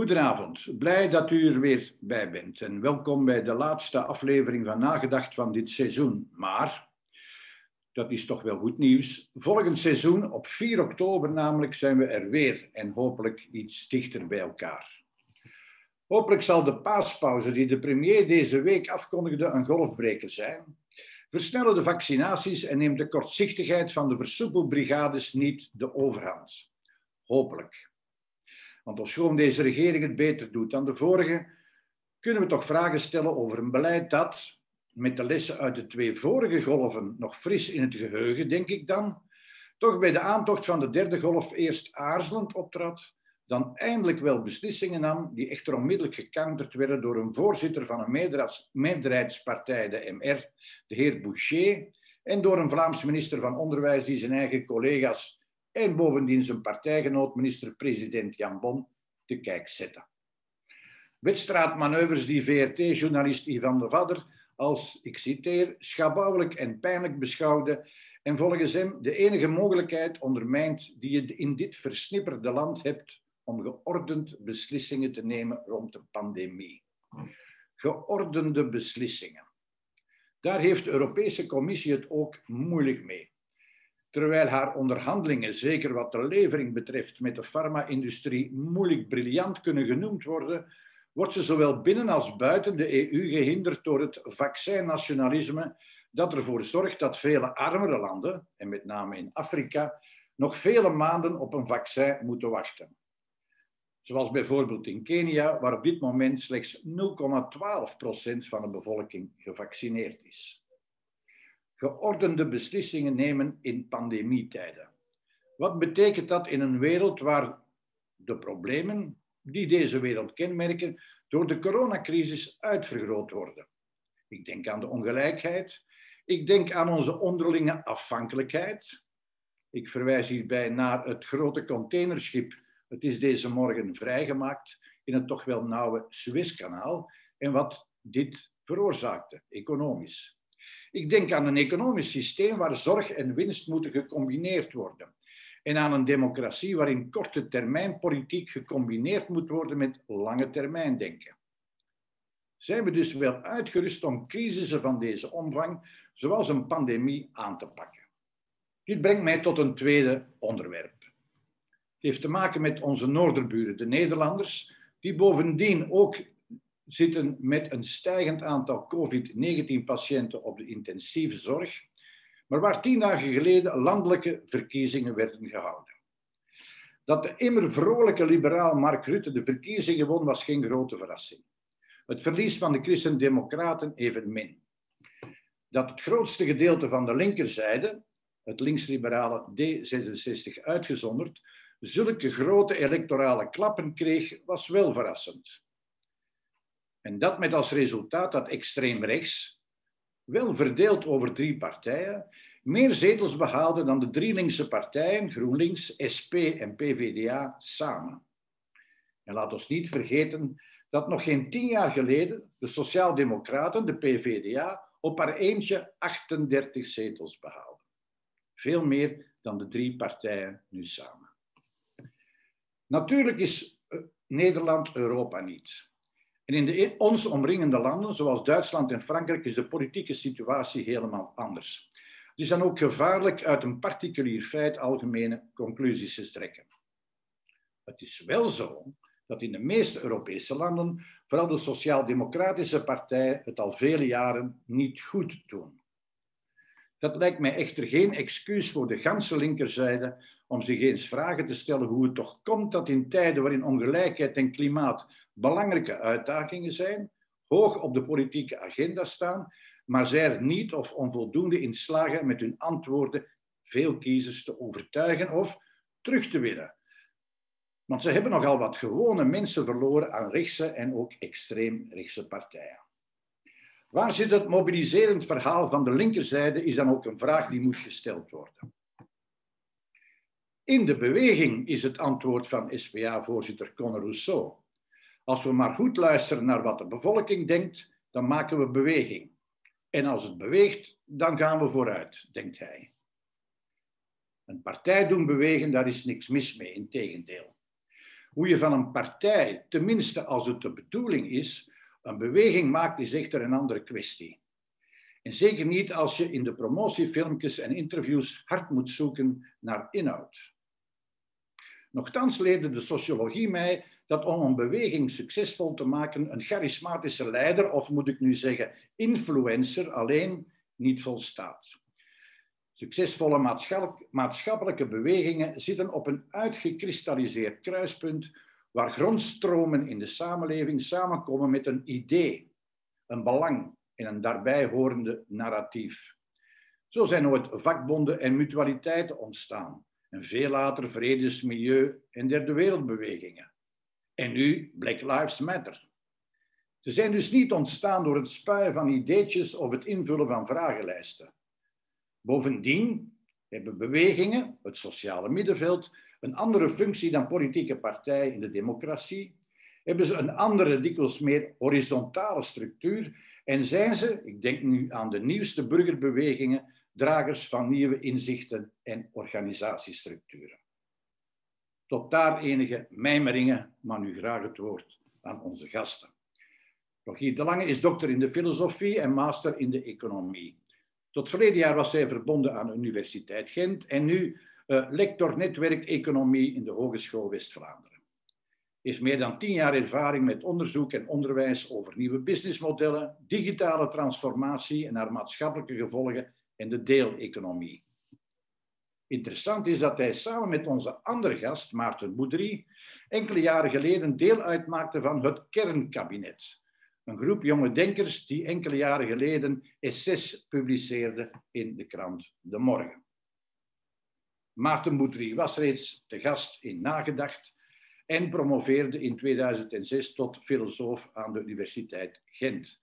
Goedenavond, blij dat u er weer bij bent en welkom bij de laatste aflevering van Nagedacht van dit seizoen. Maar, dat is toch wel goed nieuws, volgend seizoen op 4 oktober namelijk zijn we er weer en hopelijk iets dichter bij elkaar. Hopelijk zal de paaspauze die de premier deze week afkondigde een golfbreker zijn. Versnellen de vaccinaties en neemt de kortzichtigheid van de versoepelbrigades niet de overhand. Hopelijk. Want ofschoon deze regering het beter doet dan de vorige, kunnen we toch vragen stellen over een beleid dat, met de lessen uit de twee vorige golven nog fris in het geheugen, denk ik dan, toch bij de aantocht van de derde golf eerst aarzelend optrad, dan eindelijk wel beslissingen nam die echter onmiddellijk gecounterd werden door een voorzitter van een meerderheidspartij, de MR, de heer Boucher, en door een Vlaams minister van Onderwijs die zijn eigen collega's en bovendien zijn partijgenoot, minister-president Jan Bon, te kijk zetten. Wedstraatmanoeuvres die VRT-journalist Ivan de Vadder als, ik citeer, schabouwelijk en pijnlijk beschouwde en volgens hem de enige mogelijkheid ondermijnt die je in dit versnipperde land hebt om geordend beslissingen te nemen rond de pandemie. Geordende beslissingen. Daar heeft de Europese Commissie het ook moeilijk mee terwijl haar onderhandelingen, zeker wat de levering betreft met de farma-industrie, moeilijk briljant kunnen genoemd worden, wordt ze zowel binnen als buiten de EU gehinderd door het vaccinnationalisme dat ervoor zorgt dat vele armere landen, en met name in Afrika, nog vele maanden op een vaccin moeten wachten. Zoals bijvoorbeeld in Kenia, waar op dit moment slechts 0,12% van de bevolking gevaccineerd is geordende beslissingen nemen in pandemietijden. Wat betekent dat in een wereld waar de problemen die deze wereld kenmerken door de coronacrisis uitvergroot worden? Ik denk aan de ongelijkheid. Ik denk aan onze onderlinge afhankelijkheid. Ik verwijs hierbij naar het grote containerschip. Het is deze morgen vrijgemaakt in het toch wel nauwe Suezkanaal en wat dit veroorzaakte, economisch. Ik denk aan een economisch systeem waar zorg en winst moeten gecombineerd worden. En aan een democratie waarin korte termijn politiek gecombineerd moet worden met lange termijn denken. Zijn we dus wel uitgerust om crisissen van deze omvang, zoals een pandemie, aan te pakken? Dit brengt mij tot een tweede onderwerp. Het heeft te maken met onze noorderburen, de Nederlanders, die bovendien ook zitten met een stijgend aantal COVID-19-patiënten op de intensieve zorg, maar waar tien dagen geleden landelijke verkiezingen werden gehouden. Dat de immer vrolijke liberaal Mark Rutte de verkiezingen won, was geen grote verrassing. Het verlies van de Christen-Democraten evenmin. Dat het grootste gedeelte van de linkerzijde, het linksliberale D66 uitgezonderd, zulke grote electorale klappen kreeg, was wel verrassend. En dat met als resultaat dat extreem rechts, wel verdeeld over drie partijen, meer zetels behaalde dan de drie linkse partijen, GroenLinks, SP en PVDA, samen. En laat ons niet vergeten dat nog geen tien jaar geleden de Sociaaldemocraten, de PVDA, op haar eentje 38 zetels behaalden. Veel meer dan de drie partijen nu samen. Natuurlijk is eh, Nederland Europa niet. En in de ons omringende landen, zoals Duitsland en Frankrijk, is de politieke situatie helemaal anders. Het is dan ook gevaarlijk uit een particulier feit algemene conclusies te trekken. Het is wel zo dat in de meeste Europese landen vooral de sociaal-democratische partijen het al vele jaren niet goed doen. Dat lijkt mij echter geen excuus voor de ganse linkerzijde om zich eens vragen te stellen hoe het toch komt dat in tijden waarin ongelijkheid en klimaat belangrijke uitdagingen zijn, hoog op de politieke agenda staan, maar zij er niet of onvoldoende in slagen met hun antwoorden veel kiezers te overtuigen of terug te winnen. Want ze hebben nogal wat gewone mensen verloren aan rechtse en ook extreem rechtse partijen. Waar zit het mobiliserend verhaal van de linkerzijde, is dan ook een vraag die moet gesteld worden. In de beweging is het antwoord van SPA-voorzitter Conor Rousseau. Als we maar goed luisteren naar wat de bevolking denkt, dan maken we beweging. En als het beweegt, dan gaan we vooruit, denkt hij. Een partij doen bewegen, daar is niks mis mee, in tegendeel. Hoe je van een partij, tenminste als het de bedoeling is, een beweging maakt, is echter een andere kwestie. En zeker niet als je in de promotiefilmpjes en interviews hard moet zoeken naar inhoud. Nochtans leerde de sociologie mij dat om een beweging succesvol te maken, een charismatische leider, of moet ik nu zeggen influencer, alleen niet volstaat. Succesvolle maatschappelijke bewegingen zitten op een uitgekristalliseerd kruispunt waar grondstromen in de samenleving samenkomen met een idee, een belang en een daarbij horende narratief. Zo zijn ooit vakbonden en mutualiteiten ontstaan en veel later vredes-, milieu- en derde wereldbewegingen. En nu Black Lives Matter. Ze zijn dus niet ontstaan door het spuien van ideetjes of het invullen van vragenlijsten. Bovendien hebben bewegingen, het sociale middenveld, een andere functie dan politieke partijen in de democratie, hebben ze een andere, dikwijls meer horizontale structuur en zijn ze, ik denk nu aan de nieuwste burgerbewegingen, dragers van nieuwe inzichten en organisatiestructuren. Tot daar enige mijmeringen, maar nu graag het woord aan onze gasten. Rogier de Lange is dokter in de filosofie en master in de economie. Tot verleden jaar was hij verbonden aan de Universiteit Gent en nu uh, lector netwerk economie in de Hogeschool West-Vlaanderen. Heeft meer dan tien jaar ervaring met onderzoek en onderwijs over nieuwe businessmodellen, digitale transformatie en haar maatschappelijke gevolgen en de deeleconomie. Interessant is dat hij samen met onze andere gast, Maarten Boudry, enkele jaren geleden deel uitmaakte van het kernkabinet. Een groep jonge denkers die enkele jaren geleden essays publiceerde in de krant De Morgen. Maarten Boudry was reeds te gast in Nagedacht en promoveerde in 2006 tot filosoof aan de Universiteit Gent.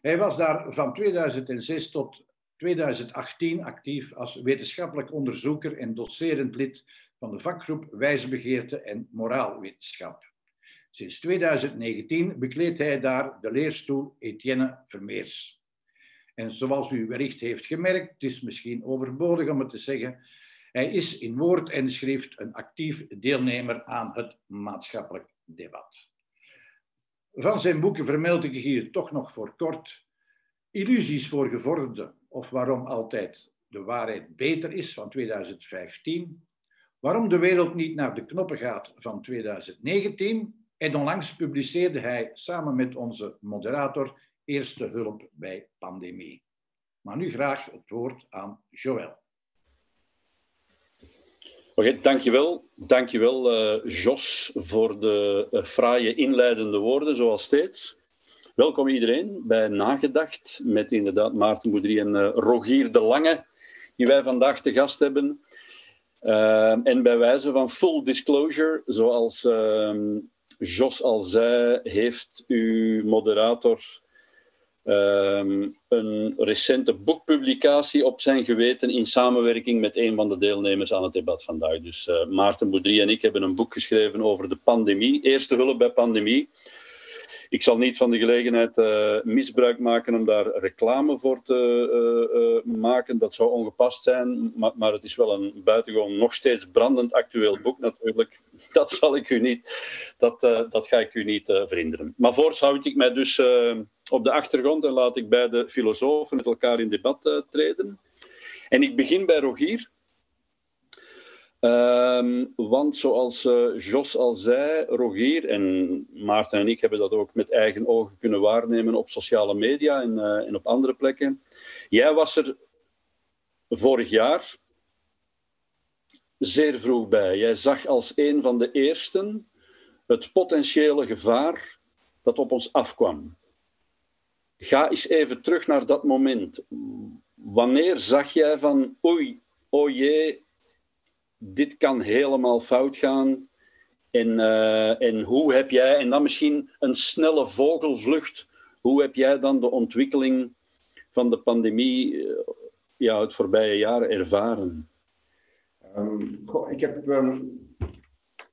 Hij was daar van 2006 tot 2018 actief als wetenschappelijk onderzoeker en docerend lid van de vakgroep Wijsbegeerte en Moraalwetenschap. Sinds 2019 bekleedt hij daar de leerstoel Etienne Vermeers. En zoals u wellicht heeft gemerkt, het is misschien overbodig om het te zeggen, hij is in woord en schrift een actief deelnemer aan het maatschappelijk debat. Van zijn boeken vermeld ik hier toch nog voor kort Illusies voor gevorderden of waarom altijd de waarheid beter is van 2015, waarom de wereld niet naar de knoppen gaat van 2019 en onlangs publiceerde hij samen met onze moderator Eerste Hulp bij Pandemie. Maar nu graag het woord aan Joël. Oké, dankjewel. Dankjewel, uh, Jos, voor de uh, fraaie inleidende woorden, zoals steeds. Welkom iedereen bij Nagedacht, met inderdaad Maarten Boudry en uh, Rogier de Lange, die wij vandaag te gast hebben. en bij wijze van full disclosure, zoals ehm, Jos al zei, heeft uw moderator Ehm, een recente boekpublicatie op zijn geweten in samenwerking met een van de deelnemers aan het debat vandaag. Dus uh, Maarten Boudry en ik hebben een boek geschreven over de pandemie, eerste hulp bij pandemie. Ik zal niet van de gelegenheid uh, misbruik maken om daar reclame voor te uh, maken. Dat zou ongepast zijn, maar, maar, het is wel een buitengewoon nog steeds brandend actueel boek natuurlijk. Dat zal ik u niet, dat, dat ga ik u niet verhinderen. Maar voorts houd ik mij dus op de achtergrond en laat ik beide filosofen met elkaar in debat treden. En ik begin bij Rogier. Ehm, want zoals uh, Jos al zei, Rogier en Maarten en ik hebben dat ook met eigen ogen kunnen waarnemen op sociale media en, uh, en op andere plekken. Jij was er vorig jaar zeer vroeg bij. Jij zag als een van de eersten het potentiële gevaar dat op ons afkwam. Ga eens even terug naar dat moment. Wanneer zag jij van, oei, oh jee, dit kan helemaal fout gaan. En, uh, en hoe heb jij, en dan misschien een snelle vogelvlucht, hoe heb jij dan de ontwikkeling van de pandemie uh, ja, het voorbije jaar ervaren? Goh, ik, heb, um,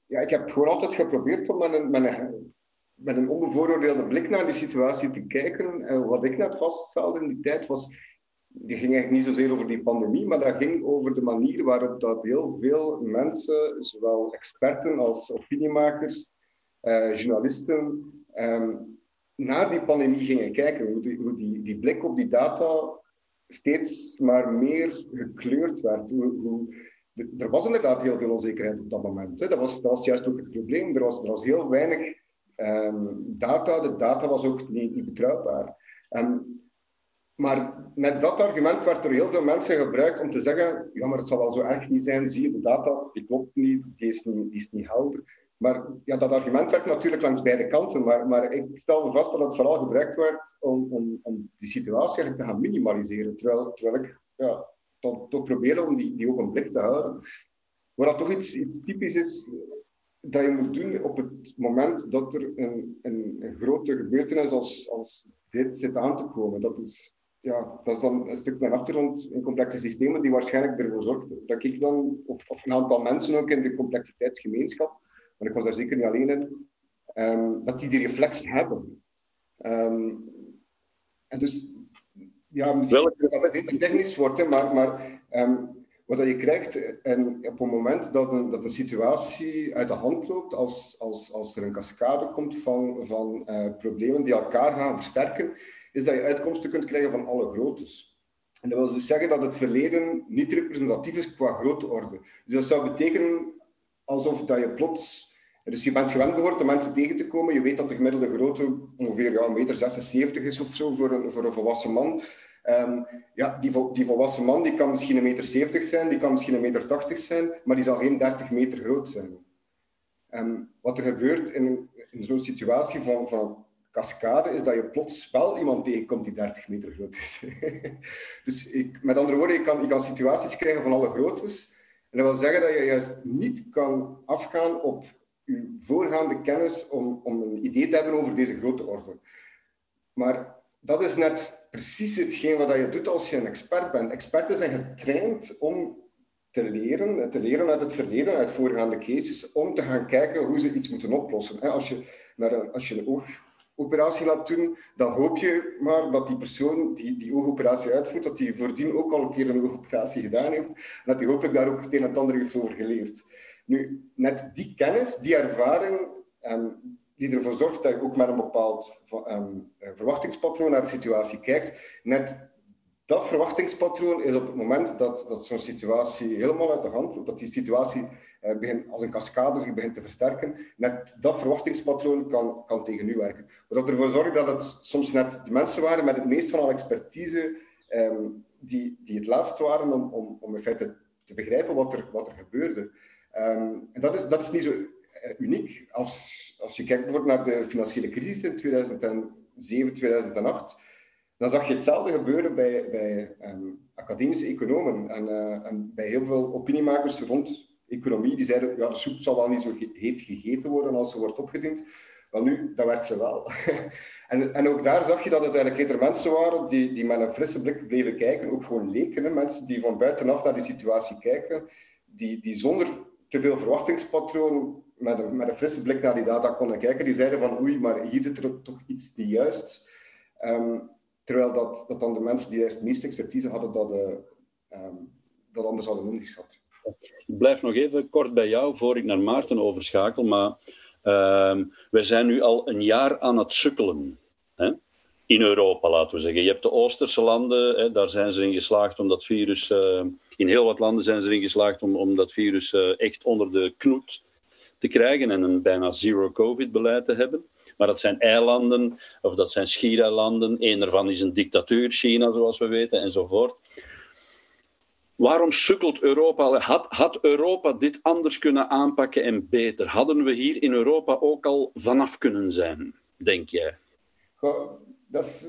ja, ik heb gewoon altijd geprobeerd om met een, met een, met een onbevooroordeelde blik naar die situatie te kijken. En wat ik net vaststelde in die tijd was die ging eigenlijk niet zozeer over die pandemie, maar dat ging over de manier waarop dat heel veel mensen, zowel experten als opiniemakers, journalisten um, naar die pandemie gingen kijken. Hoe, die, hoe die, die blik op die data steeds maar meer gekleurd werd. Hoe, er was inderdaad heel veel onzekerheid op dat moment. Hè. Dat, was, dat was juist ook het probleem. Er was, heel weinig um, data. De data was ook niet, niet betrouwbaar. Um, maar met dat argument werd door heel veel mensen gebruikt om te zeggen: ja, maar het zal wel zo erg niet zijn. Zie je, de data die klopt niet, die is niet, is niet helder. Maar ja, dat argument werd natuurlijk langs beide kanten. Maar, maar ik stel vast dat het vooral gebruikt werd om, om, om die situatie te gaan minimaliseren. Terwijl, terwijl ik ja, toch, toch probeer om die, die ook blik te houden. Waar dat toch iets, iets typisch is dat je moet doen op het moment dat er een, een, een grote gebeurtenis als, als dit zit aan te komen. Dat is, ja, dat is dan een stuk mijn achtergrond in complexe systemen die waarschijnlijk ervoor zorgt dat ik dan, of, of een aantal mensen ook in de complexiteitsgemeenschap, maar ik was daar zeker niet alleen in, um, dat die die reflex hebben. Um, en dus, ja, misschien dat het heel technisch wordt, maar, maar um, wat je krijgt en op het moment dat een, dat een situatie uit de hand loopt, als, als, als er een cascade komt van, van uh, problemen die elkaar gaan versterken, is dat je uitkomsten kunt krijgen van alle groottes. En dat wil dus zeggen dat het verleden niet representatief is qua grootte orde. Dus dat zou betekenen alsof dat je plots... Dus je bent gewend geworden om mensen tegen te komen. Je weet dat de gemiddelde grootte ongeveer ja, 1,76 meter is of zo voor een, voor een volwassen man. Um, ja, die, die, volwassen man die kan misschien 1,70 meter zijn, die kan misschien 1,80 meter zijn, maar die zal geen 30 meter groot zijn. Um, wat er gebeurt in, in zo'n situatie van, van cascade is dat je plots wel iemand tegenkomt die 30 meter groot is. dus ik, met andere woorden, je kan, kan situaties krijgen van alle groottes. En dat wil zeggen dat je juist niet kan afgaan op je voorgaande kennis om, om een idee te hebben over deze grote orde. Maar dat is net precies hetgeen wat je doet als je een expert bent. Experten zijn getraind om te leren, te leren uit het verleden, uit voorgaande cases, om te gaan kijken hoe ze iets moeten oplossen. Als je, naar een, als je een oogoperatie laat doen, dan hoop je maar dat die persoon die die oogoperatie uitvoert, dat die voordien ook al een keer een oogoperatie gedaan heeft, en dat die hopelijk daar ook het een en ander heeft over geleerd. Nu, net die kennis, die ervaring, ehm, die ervoor zorgt dat je ook met een bepaald um, verwachtingspatroon naar de situatie kijkt, net dat verwachtingspatroon is op het moment dat, dat zo'n situatie helemaal uit de hand loopt, dat die situatie begint, als een cascade zich begint te versterken, net dat verwachtingspatroon kan, kan tegen u werken. Wat ervoor zorgt dat het soms net de mensen waren met het meest van alle expertise um, die, die het laatst waren om, om, om in feite te begrijpen wat er, wat er gebeurde. Um, en dat is, dat is niet zo uh, uniek. Als, als je kijkt bijvoorbeeld naar de financiële crisis in 2007, 2008 dan zag je hetzelfde gebeuren bij, bij um, academische economen en, uh, en, bij heel veel opiniemakers rond economie. Die zeiden, ja, de soep zal wel niet zo heet gegeten worden als ze wordt opgediend. Wel nu, dat werd ze wel. en, en ook daar zag je dat het eigenlijk eerder mensen waren die, die met een frisse blik bleven kijken, ook gewoon leken. Mensen die van buitenaf naar die situatie kijken, die, die zonder te veel verwachtingspatroon met een, met een frisse blik naar die data konden kijken. Die zeiden van oei, maar hier zit er toch iets niet juist. Um, Terwijl dat, dat dan de mensen die het meeste expertise hadden, dat, uh, um, dat anders hadden ingeschat. Ik blijf nog even kort bij jou, voor ik naar Maarten overschakel. Maar uh, wij zijn nu al een jaar aan het sukkelen. Hè? In Europa, laten we zeggen. Je hebt de Oosterse landen, hè, daar zijn ze in geslaagd om dat virus... Uh, in heel wat landen zijn ze erin geslaagd om, om dat virus uh, echt onder de knoet te krijgen en een bijna zero-covid-beleid te hebben. Maar dat zijn eilanden, of dat zijn schiereilanden. Een daarvan is een dictatuur, China, zoals we weten, enzovoort. Waarom sukkelt Europa? Had, had Europa dit anders kunnen aanpakken en beter? Hadden we hier in Europa ook al vanaf kunnen zijn, denk jij? Goh, dat is,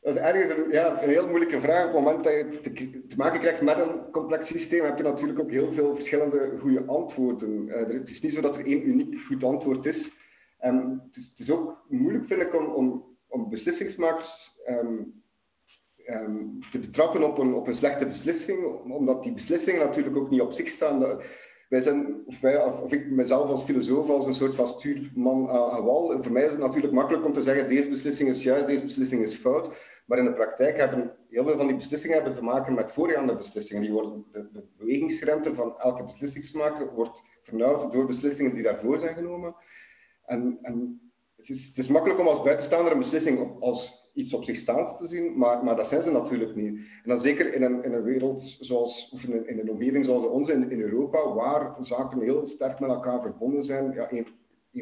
dat is ergens een, ja, een heel moeilijke vraag. Op het moment dat je te, te, maken krijgt met een complex systeem, heb je natuurlijk ook heel veel verschillende goede antwoorden. Uh, het is niet zo dat er één uniek goed antwoord is. Um, het, is, het, is, ook moeilijk, vind ik, om, om, beslissingsmakers um, te betrappen op een, op een slechte beslissing, omdat die beslissingen natuurlijk ook niet op zich staan. wij zijn, of, wij, ik mezelf als filosoof, als een soort van stuurman aan, wal. En voor mij is het natuurlijk makkelijk om te zeggen, deze beslissing is juist, deze beslissing is fout. Maar in de praktijk hebben heel veel van die beslissingen hebben te maken met voorgaande beslissingen. Die worden, de, de van elke beslissingsmaker wordt vernauwd door beslissingen die daarvoor zijn genomen. en, en het, is, het is makkelijk om als buitenstaander een beslissing als iets op zich staans te zien, maar, maar dat zijn ze natuurlijk niet. En dan zeker in een, in een wereld zoals, of in een, in een omgeving zoals onze in, in Europa, waar zaken heel sterk met elkaar verbonden zijn. Ja, een,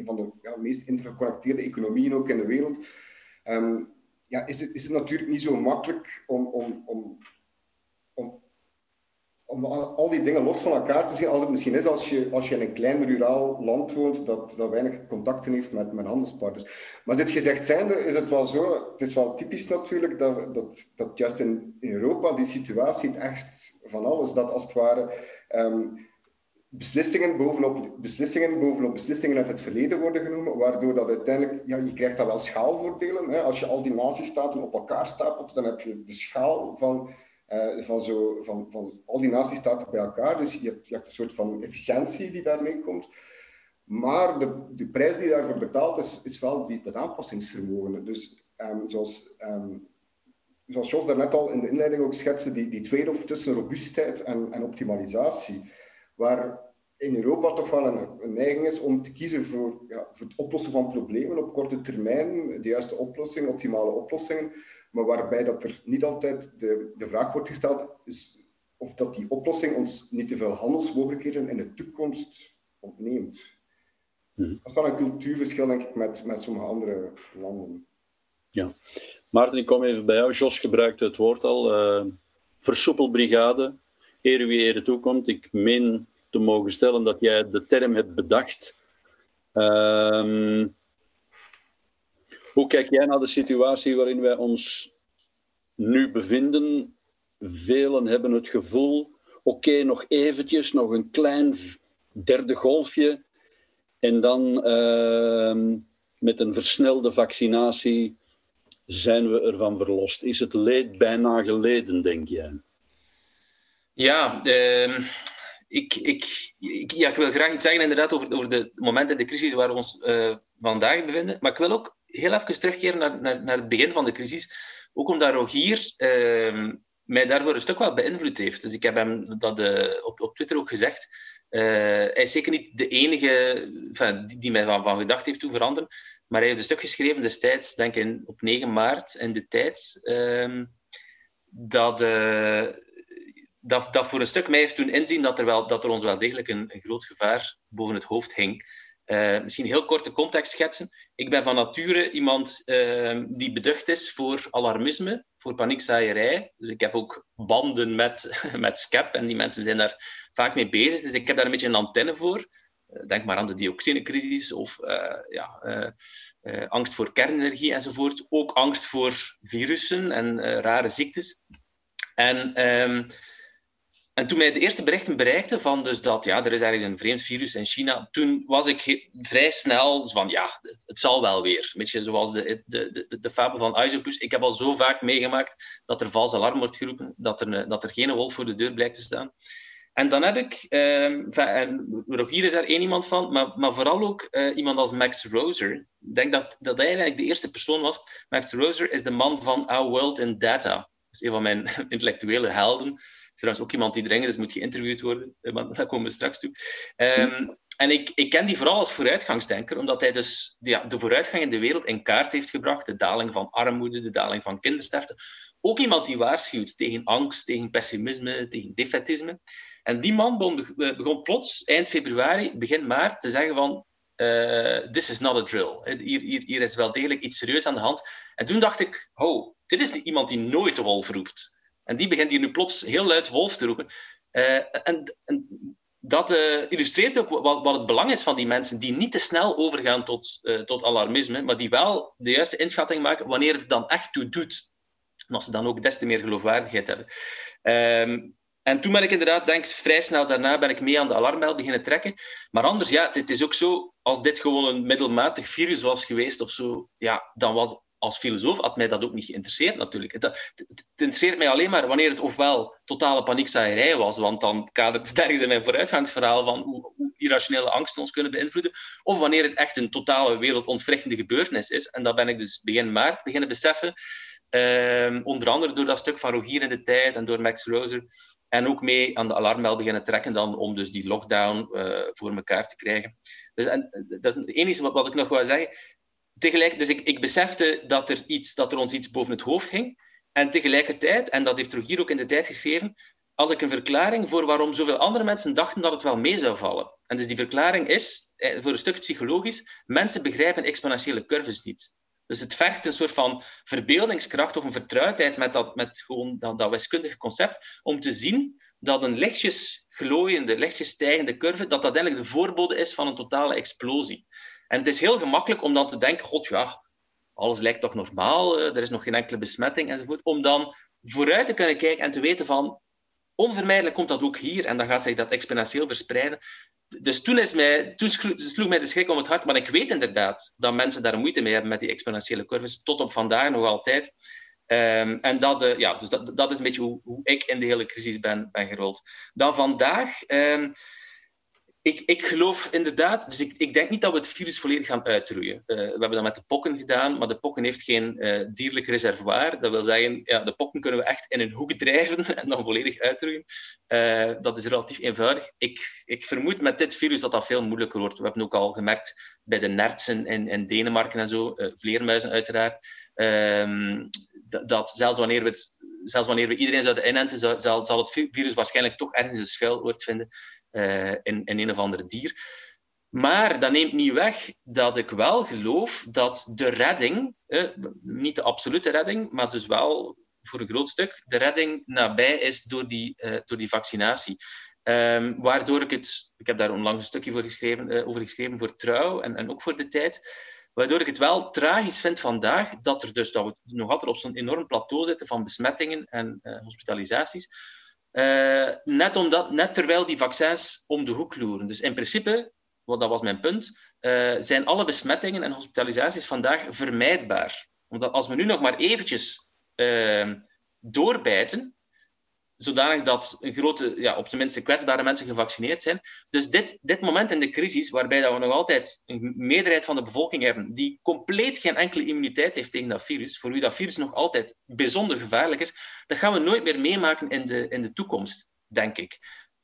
van de ja, meest intergeconnecteerde economieën ook in de wereld. Um, ja, is, het, is het natuurlijk niet zo makkelijk om, om, om, om al die dingen los van elkaar te zien als het misschien is als je, als je in een klein ruraal land woont dat, dat weinig contacten heeft met, met handelspartners. Maar dit gezegd zijnde is het wel zo, het is wel typisch natuurlijk dat, dat, dat juist in, Europa die situatie echt van alles, dat als het ware um, beslissingen bovenop beslissingen bovenop beslissingen uit het verleden worden genomen, waardoor dat uiteindelijk, ja, je krijgt dan wel schaalvoordelen. Hè. Als je al die natiestaten op elkaar stapelt, dan heb je de schaal van, uh, van, zo, van, van al die natiestaten bij elkaar. Dus je hebt, je hebt een soort van efficiëntie die daarmee komt. Maar de, de prijs die daarvoor betaalt, is, is wel die, dat aanpassingsvermogen. Dus um, zoals, um, zoals Jos daarnet al in de inleiding ook schetste, die, die trade-off tussen robuustheid en, en optimalisatie waar in Europa toch wel een, een neiging is om te kiezen voor, ja, voor het oplossen van problemen op korte termijn, de juiste oplossing, optimale oplossingen, maar waarbij dat er niet altijd de, de vraag wordt gesteld is of dat die oplossing ons niet te veel handelsmogelijkheden in de toekomst ontneemt. Mhm. Dat is wel een cultuurverschil, denk ik, met, met sommige andere landen. Ja. Maarten, ik kom even bij jou. Jos gebruikte het woord al. Uh, versoepelbrigade, eer wie eer toekomt. Ik meen te mogen stellen dat jij de term hebt bedacht. Um, hoe kijk jij naar de situatie waarin wij ons nu bevinden? Velen hebben het gevoel, oké, nog eventjes, nog een klein derde golfje. En dan uh, met een versnelde vaccinatie zijn we ervan verlost. Is het leed bijna geleden, denk jij? Ja, uh, ik, ik, ik, ja, ik wil graag iets zeggen inderdaad over, over de momenten de crisis waar we ons uh, vandaag bevinden. Maar ik wil ook heel even terugkeren naar, naar, naar het begin van de crisis. Ook omdat Rogier uh, mij daarvoor een stuk wel beïnvloed heeft. Dus ik heb hem dat uh, op, op Twitter ook gezegd. Uh, hij is zeker niet de enige die, die mij van, van gedacht heeft toe veranderen. Maar hij heeft een stuk geschreven destijds, denk ik op 9 maart in de tijd, ehm, dat, uh, dat, dat voor een stuk mij heeft toen inzien dat er, wel, dat er ons wel degelijk een, groot gevaar boven het hoofd hing. Misschien heel korte context schetsen. Ik ben van nature iemand uh, die beducht is voor alarmisme, voor paniekzaaierij. Dus ik heb ook banden met, met SCEP en die mensen zijn daar vaak mee bezig. Dus ik heb daar een beetje een antenne voor. Uh, denk maar aan de dioxinecrisis of ja, angst voor kernenergie enzovoort. Ook angst voor virussen en rare ziektes. En um, en toen mij de eerste berichten bereikten van dus dat ja, er is ergens een vreemd virus in China, toen was ik vrij snel van ja, het, zal wel weer. Een beetje zoals de, de, de, de fabel van Isopus. Ik heb al zo vaak meegemaakt dat er vals alarm wordt geroepen, dat er, dat er geen wolf voor de deur blijkt te staan. En dan heb ik, eh, Rogier is daar één iemand van, maar, maar vooral ook uh, iemand als Max Roser. Ik denk dat, dat hij eigenlijk de eerste persoon was. Max Roser is de man van Our World in Data. Is een van mijn intellectuele helden trouwens ook iemand die dringend is, moet geïnterviewd worden, eh, maar daar komen we straks toe. Um, en ik, ik ken die vooral als vooruitgangsdenker, omdat hij dus ja, de vooruitgang in de wereld in kaart heeft gebracht, de daling van armoede, de daling van kindersterfte. Ook iemand die waarschuwt tegen angst, tegen pessimisme, tegen defetisme. En die man begon, begon plots, eind februari, begin maart, te zeggen van uh, this is not a drill. Hier, hier, hier is wel degelijk iets serieus aan de hand. En toen dacht ik, oh, dit is iemand die nooit de wolf roept. En die begint hier nu plots heel luid wolf te roepen. Uh, en, en, dat uh, illustreert ook wat, wat, het belang is van die mensen die niet te snel overgaan tot, uh, tot alarmisme, maar die wel de juiste inschatting maken wanneer het dan echt toe doet. En als ze dan ook des te meer geloofwaardigheid hebben. Um, en toen ben ik inderdaad, denk vrij snel daarna ben ik mee aan de alarmbel beginnen trekken. Maar anders, ja, het is ook zo, als dit gewoon een middelmatig virus was geweest of zo, ja, dan was als filosoof had mij dat ook niet geïnteresseerd natuurlijk. Het, interesseert mij alleen maar wanneer het ofwel totale paniekzaaierij was, want dan kadert het ergens in mijn vooruitgangsverhaal van hoe, irrationele angsten ons kunnen beïnvloeden, of wanneer het echt een totale wereldontwrichtende gebeurtenis is. En dat ben ik dus begin maart beginnen beseffen, ehm, onder andere door dat stuk van Rogier in de tijd en door Max Roser, En ook mee aan de alarmbel beginnen trekken dan om dus die lockdown voor elkaar te krijgen. Dus, en, dat is het enige wat, wat ik nog wil zeggen. Tegelijk, dus ik, ik besefte dat er, iets, dat er ons iets boven het hoofd hing. En tegelijkertijd, en dat heeft hier ook in de tijd geschreven, had ik een verklaring voor waarom zoveel andere mensen dachten dat het wel mee zou vallen. En dus die verklaring is, eh, voor een stuk psychologisch, mensen begrijpen exponentiële curves niet. Dus het vergt een soort van verbeeldingskracht of een vertrouwdheid met dat, met gewoon dat wiskundige concept, om te zien dat een lichtjes glooiende, lichtjes stijgende curve, dat dat eigenlijk de voorbode is van een totale explosie. En het is heel gemakkelijk om dan te denken, god ja, alles lijkt toch normaal, eh, er is nog geen enkele besmetting enzovoort, om dan vooruit te kunnen kijken en te weten van, onvermijdelijk komt dat ook hier en dan gaat zich dat exponentieel verspreiden. Dus toen, is mij, toen sloeg mij de schrik om het hart, maar ik weet inderdaad dat mensen daar moeite mee hebben met die exponentiële curves, tot op vandaag nog altijd. Um, en dat, uh, ja, dus dat, dat is een beetje hoe, hoe, ik in de hele crisis ben, ben gerold. Dan vandaag, um, ik, ik geloof inderdaad, dus ik, ik denk niet dat we het virus volledig gaan uitroeien. Uh, we hebben dat met de pokken gedaan, maar de pokken heeft geen uh, dierlijk reservoir. Dat wil zeggen, ja, de pokken kunnen we echt in een hoek drijven en dan volledig uitroeien. Uh, dat is relatief eenvoudig. Ik, ik vermoed met dit virus dat dat veel moeilijker wordt. We hebben ook al gemerkt bij de nertsen in, in Denemarken en zo, vleermuizen uiteraard, um, dat, dat zelfs wanneer we het zelfs wanneer we iedereen zouden inenten, zal, zal het virus waarschijnlijk toch ergens een schuilwoord vinden in, in een of ander dier. Maar dat neemt niet weg dat ik wel geloof dat de redding, eh, niet de absolute redding, maar dus wel voor een groot stuk, de redding nabij is door die, uh, door die vaccinatie. Um, waardoor ik het, ik heb daar onlangs een stukje voor geschreven, uh, over geschreven voor Trouw en, en ook voor de tijd, waardoor ik het wel tragisch vind vandaag dat, er dus, dat we nog altijd op zo'n enorm plateau zitten van besmettingen en hospitalisaties. Uh, net, omdat, net terwijl die vaccins om de hoek loeren. Dus in principe, wat dat was mijn punt, uh, zijn alle besmettingen en hospitalisaties vandaag vermijdbaar. Omdat als we nu nog maar eventjes uh, doorbijten, zodanig dat een grote, ja, op zijn minst kwetsbare mensen gevaccineerd zijn. Dus dit, dit moment in de crisis, waarbij dat we nog altijd een meerderheid van de bevolking hebben die compleet geen enkele immuniteit heeft tegen dat virus, voor wie dat virus nog altijd bijzonder gevaarlijk is, dat gaan we nooit meer meemaken in de, in de toekomst, denk ik.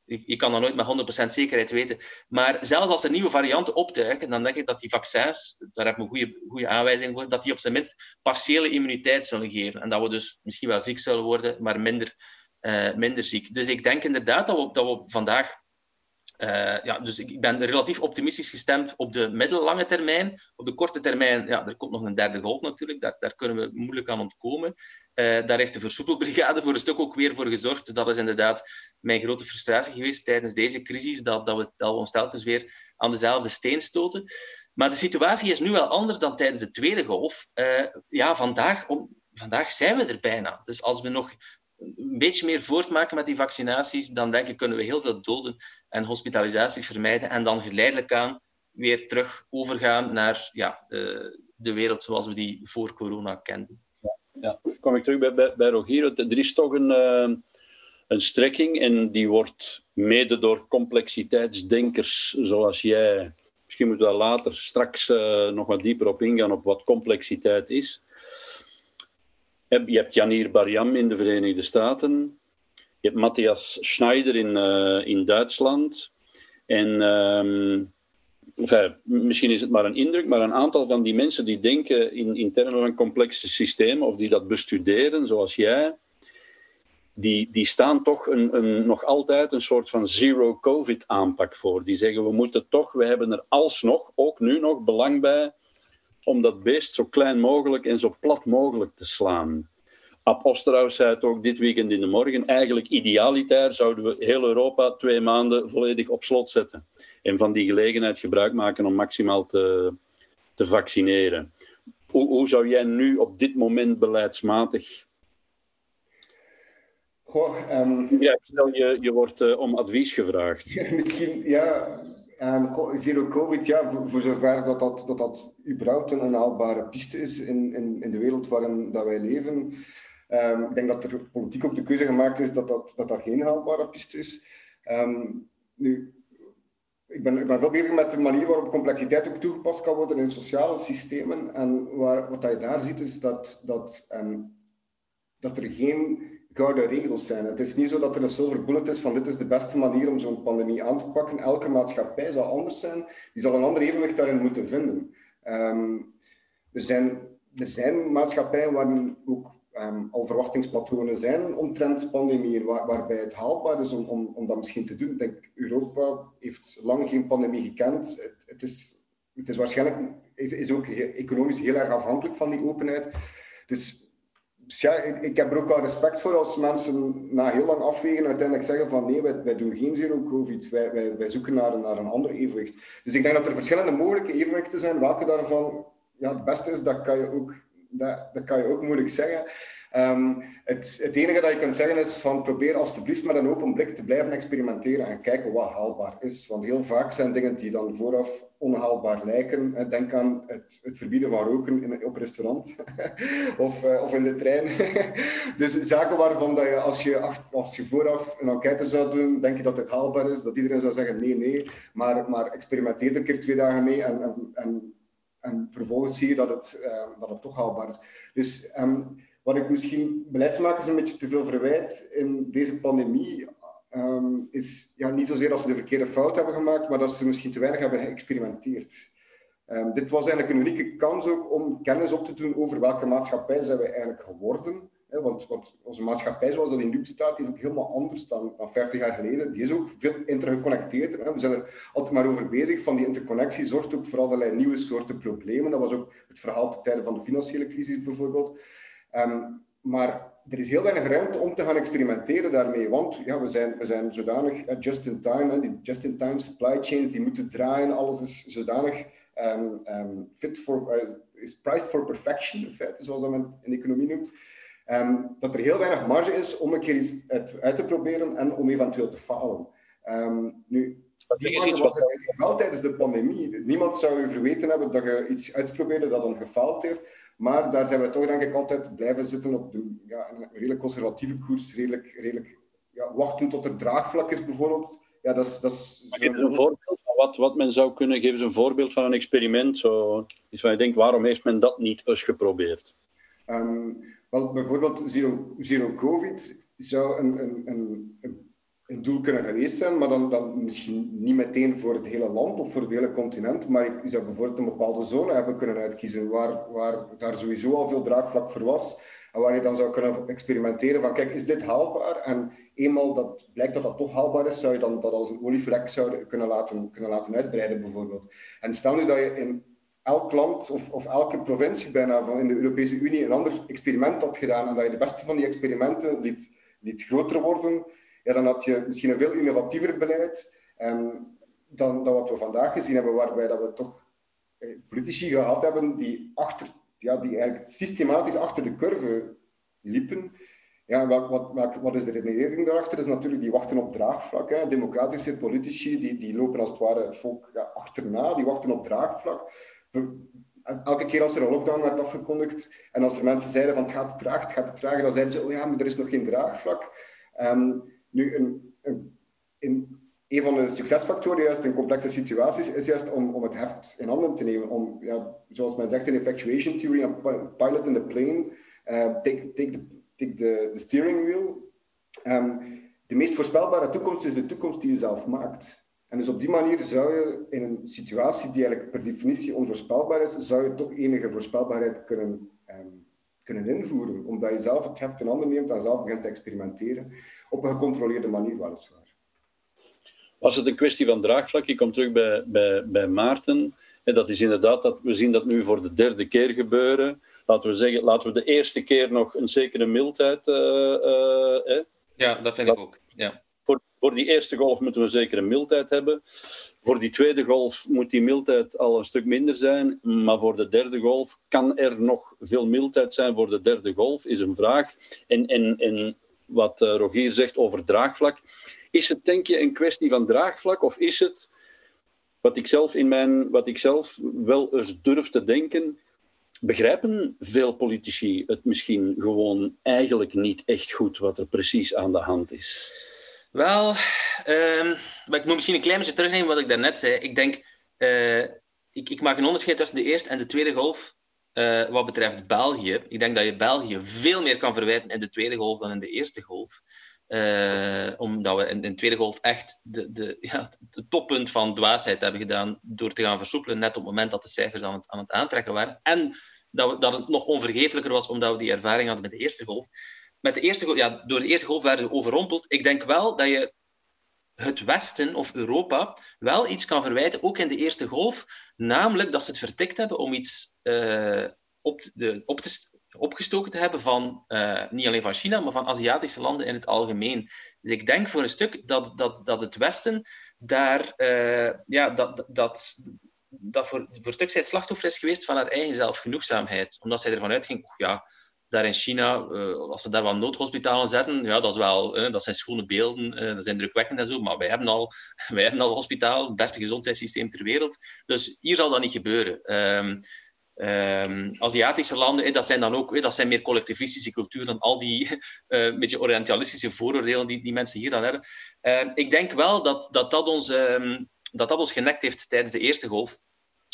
Je kan dat nooit met 100% zekerheid weten. Maar zelfs als er nieuwe varianten opduiken, dan denk ik dat die vaccins, daar heb ik een goede, goede aanwijzing voor, dat die op zijn minst partiële immuniteit zullen geven. En dat we dus misschien wel ziek zullen worden, maar minder uh, minder ziek. Dus ik denk inderdaad dat we, dat we vandaag. Uh, ja, dus ik ben relatief optimistisch gestemd op de middellange termijn. Op de korte termijn, ja, er komt nog een derde golf natuurlijk, daar, daar kunnen we moeilijk aan ontkomen. Uh, daar heeft de versoepelbrigade voor een stuk ook weer voor gezorgd. Dus dat is inderdaad mijn grote frustratie geweest tijdens deze crisis, dat, dat, we, dat we ons telkens weer aan dezelfde steen stoten. Maar de situatie is nu wel anders dan tijdens de tweede golf. Ja, vandaag, om, vandaag zijn we er bijna. Dus als we nog een beetje meer voortmaken met die vaccinaties, dan denk ik kunnen we heel veel doden en hospitalisaties vermijden en dan geleidelijk aan weer terug overgaan naar ja, de, de wereld zoals we die voor corona kenden. Ja, kom ik terug bij, bij, Rogier. Er is toch een, uh, een strekking en die wordt mede door complexiteitsdenkers zoals jij. Misschien moeten we daar later straks uh, nog wat dieper op ingaan op wat complexiteit is. Je hebt Janir Bariam in de Verenigde Staten. Je hebt Matthias Schneider in, uh, in Duitsland. En enfin, misschien is het maar een indruk, maar een aantal van die mensen die denken in, in termen van complexe systemen of die dat bestuderen, zoals jij, die, die staan toch een, een, nog altijd een soort van zero-covid aanpak voor. Die zeggen we moeten toch, we hebben er alsnog, ook nu nog, belang bij om dat beest zo klein mogelijk en zo plat mogelijk te slaan. Ab Osterhaus zei het ook dit weekend in de morgen. Eigenlijk idealitair zouden we heel Europa twee maanden volledig op slot zetten. En van die gelegenheid gebruik maken om maximaal te, te vaccineren. Hoe, hoe zou jij nu op dit moment beleidsmatig. Goh, um... ja, stel je, je wordt uh, om advies gevraagd. Misschien, ja, Um, zero COVID, ja, voor, zover dat dat, dat dat überhaupt een haalbare piste is in, in, in de wereld waarin dat wij leven. Um, ik denk dat er politiek ook de keuze gemaakt is dat dat, dat, geen haalbare piste is. Um, nu, ik ben, ik ben bezig met de manier waarop complexiteit ook toegepast kan worden in sociale systemen. En waar, wat je daar ziet is dat, dat, dat er geen gouden regels zijn. Het is niet zo dat er een silver bullet is van dit is de beste manier om zo'n pandemie aan te pakken. Elke maatschappij zal anders zijn. Die zal een ander evenwicht daarin moeten vinden. Ehm, er, zijn, er zijn maatschappijen waarin ook ehm, al verwachtingspatronen zijn omtrent pandemie, waar, waarbij het haalbaar is om, om, om dat misschien te doen. Denk, Europa heeft lang geen pandemie gekend. Het, het, is, het is waarschijnlijk is ook economisch heel erg afhankelijk van die openheid. Dus dus ja, ik, heb er ook wel respect voor als mensen na heel lang afwegen uiteindelijk zeggen van nee, wij, wij doen geen zero-covid, wij, wij, wij zoeken naar, naar een ander evenwicht. Dus ik denk dat er verschillende mogelijke evenwichten zijn. Welke daarvan ja, het beste is, dat kan je ook, dat, dat kan je ook moeilijk zeggen. Ehm, het, het, enige dat je kunt zeggen is van probeer alstublieft met een open blik te blijven experimenteren en kijken wat haalbaar is. Want heel vaak zijn dingen die dan vooraf onhaalbaar lijken. Denk aan het, het verbieden van roken in, op restaurant of, uh, of in de trein. dus zaken waarvan dat je als, je als je vooraf een enquête zou doen, denk je dat het haalbaar is, dat iedereen zou zeggen nee, nee. Maar, maar experimenteer er een keer twee dagen mee en, en, en, en vervolgens zie je dat het, uh, dat het toch haalbaar is. Dus um, wat ik misschien beleidsmakers een beetje te veel verwijt in deze pandemie, um, is ja, niet zozeer dat ze de verkeerde fout hebben gemaakt, maar dat ze misschien te weinig hebben geëxperimenteerd. Um, dit was eigenlijk een unieke kans ook om kennis op te doen over welke maatschappij zijn we eigenlijk geworden. Hè, want, want, onze maatschappij zoals dat in nu bestaat, is ook helemaal anders dan, dan 50 jaar geleden. Die is ook veel intergeconnecteerder. We zijn er altijd maar over bezig. Van die interconnectie zorgt ook voor allerlei nieuwe soorten problemen. Dat was ook het verhaal ten tijde van de financiële crisis bijvoorbeeld. Ehm, maar er is heel weinig ruimte om te gaan experimenteren daarmee, want ja, we, zijn, we zijn zodanig uh, just in time, die just in time supply chains die moeten draaien, alles is zodanig um, um, fit for, uh, is priced for perfection, in feite, zoals dat men in de economie noemt, dat er heel weinig marge is om een keer iets uit, uit te proberen en om eventueel te falen. nu, die is iets wat wel tijdens de pandemie. Niemand zou je verweten hebben dat je iets uitprobeerde dat dan gefaald heeft. Maar daar zijn we toch denk ik altijd blijven zitten op de, ja, een redelijk conservatieve koers, redelijk, redelijk ja, wachten tot er draagvlak is bijvoorbeeld. Ja, dat is, dat is geef eens een voorbeeld van wat, wat men zou kunnen. Geef eens een voorbeeld van een experiment. Zo, van je denkt, waarom heeft men dat niet eens geprobeerd? Um, wel, bijvoorbeeld Zero, zero Covid zou een, een, een, een een doel kunnen geweest zijn, maar dan, dan misschien niet meteen voor het hele land of voor het hele continent. Maar je zou bijvoorbeeld een bepaalde zone hebben kunnen uitkiezen waar, waar daar sowieso al veel draagvlak voor was. En waar je dan zou kunnen experimenteren van, kijk, is dit haalbaar? En eenmaal dat blijkt dat dat toch haalbaar is, zou je dan dat als een olievlek zouden kunnen laten, kunnen laten uitbreiden, bijvoorbeeld. En stel nu dat je in elk land of, of elke provincie bijna van in de Europese Unie een ander experiment had gedaan en dat je de beste van die experimenten liet, liet groter worden, dan had je misschien een veel innovatiever beleid um, dan, dan wat we vandaag gezien hebben, waarbij dat we toch eh, politici gehad hebben die, achter, ja, die eigenlijk systematisch achter de curve liepen. Ja, wat, wat, wat is de redenering daarachter? is natuurlijk die wachten op draagvlak. Hè. Democratische politici die, die lopen als het ware het volk achterna, die wachten op draagvlak. Elke keer als er een lockdown werd afgekondigd en als er mensen zeiden van het gaat te traag, het gaat te traag, dan zeiden ze, oh ja, maar er is nog geen draagvlak. Um, een, van de succesfactoren juist in complexe situaties is juist om, om het heft in handen te nemen. Om, ja, zoals men zegt in effectuation theory, een pilot in the plane, uh, take, take, the, steering wheel. Um, de meest voorspelbare toekomst is de toekomst die je zelf maakt. En dus op die manier zou je in een situatie die eigenlijk per definitie onvoorspelbaar is, zou je toch enige voorspelbaarheid kunnen, um, kunnen invoeren. Omdat je zelf het heft in handen neemt en zelf begint te experimenteren op een gecontroleerde manier weliswaar. Was het een kwestie van draagvlak? Ik kom terug bij, bij, bij Maarten. En dat is inderdaad dat we zien dat nu voor de derde keer gebeuren. Laten we zeggen, laten we de eerste keer nog een zekere mildheid. Uh, uh, ja, dat vind ik ook. Ja. Voor, voor die eerste golf moeten we zeker een mildheid hebben. Voor die tweede golf moet die mildheid al een stuk minder zijn. Maar voor de derde golf kan er nog veel mildheid zijn voor de derde golf, is een vraag. En, en, en wat uh, Rogier zegt over draagvlak. Is het, denk je, een kwestie van draagvlak of is het, wat ik zelf, in mijn, wat ik zelf wel eens durf te denken, begrijpen veel politici het misschien gewoon eigenlijk niet echt goed wat er precies aan de hand is? Wel, um, maar ik moet misschien een klein beetje terugnemen wat ik daarnet zei. Ik denk, uh, ik, ik, maak een onderscheid tussen de eerste en de tweede golf uh, wat betreft België. Ik denk dat je België veel meer kan verwijten in de tweede golf dan in de eerste golf. Uh, omdat we in, de tweede golf echt de, de, ja, het toppunt van dwaasheid hebben gedaan door te gaan versoepelen, net op het moment dat de cijfers aan het, aan het aantrekken waren. En dat, dat het nog onvergeeflijker was omdat we die ervaring hadden met de eerste golf. Met de eerste ja, door de eerste golf werden we overrompeld. Ik denk wel dat je het Westen of Europa wel iets kan verwijten, ook in de eerste golf, namelijk dat ze het vertikt hebben om iets uh, op, de, opgestoken te hebben van uh, niet alleen van China, maar van Aziatische landen in het algemeen. Dus ik denk voor een stuk dat, dat, dat het Westen daar uh, ja, dat, dat, dat voor, voor een stuk zij het slachtoffer is geweest van haar eigen zelfgenoegzaamheid. Omdat zij ervan uitging, ja, daar in China, uh, als we daar wat noodhospitalen zetten, ja, dat, is wel, dat zijn schone beelden, uh, dat zijn drukwekkend en zo, maar wij hebben al, wij hebben al hospitaal, het beste gezondheidssysteem ter wereld. Dus hier zal dat niet gebeuren. Um, Aziatische landen, dat zijn dan ook dat zijn meer collectivistische cultuur dan al die uh, beetje orientalistische vooroordelen die, die mensen hier dan hebben. Uh, ik denk wel dat dat, dat, ons, dat dat ons genekt heeft tijdens de eerste golf.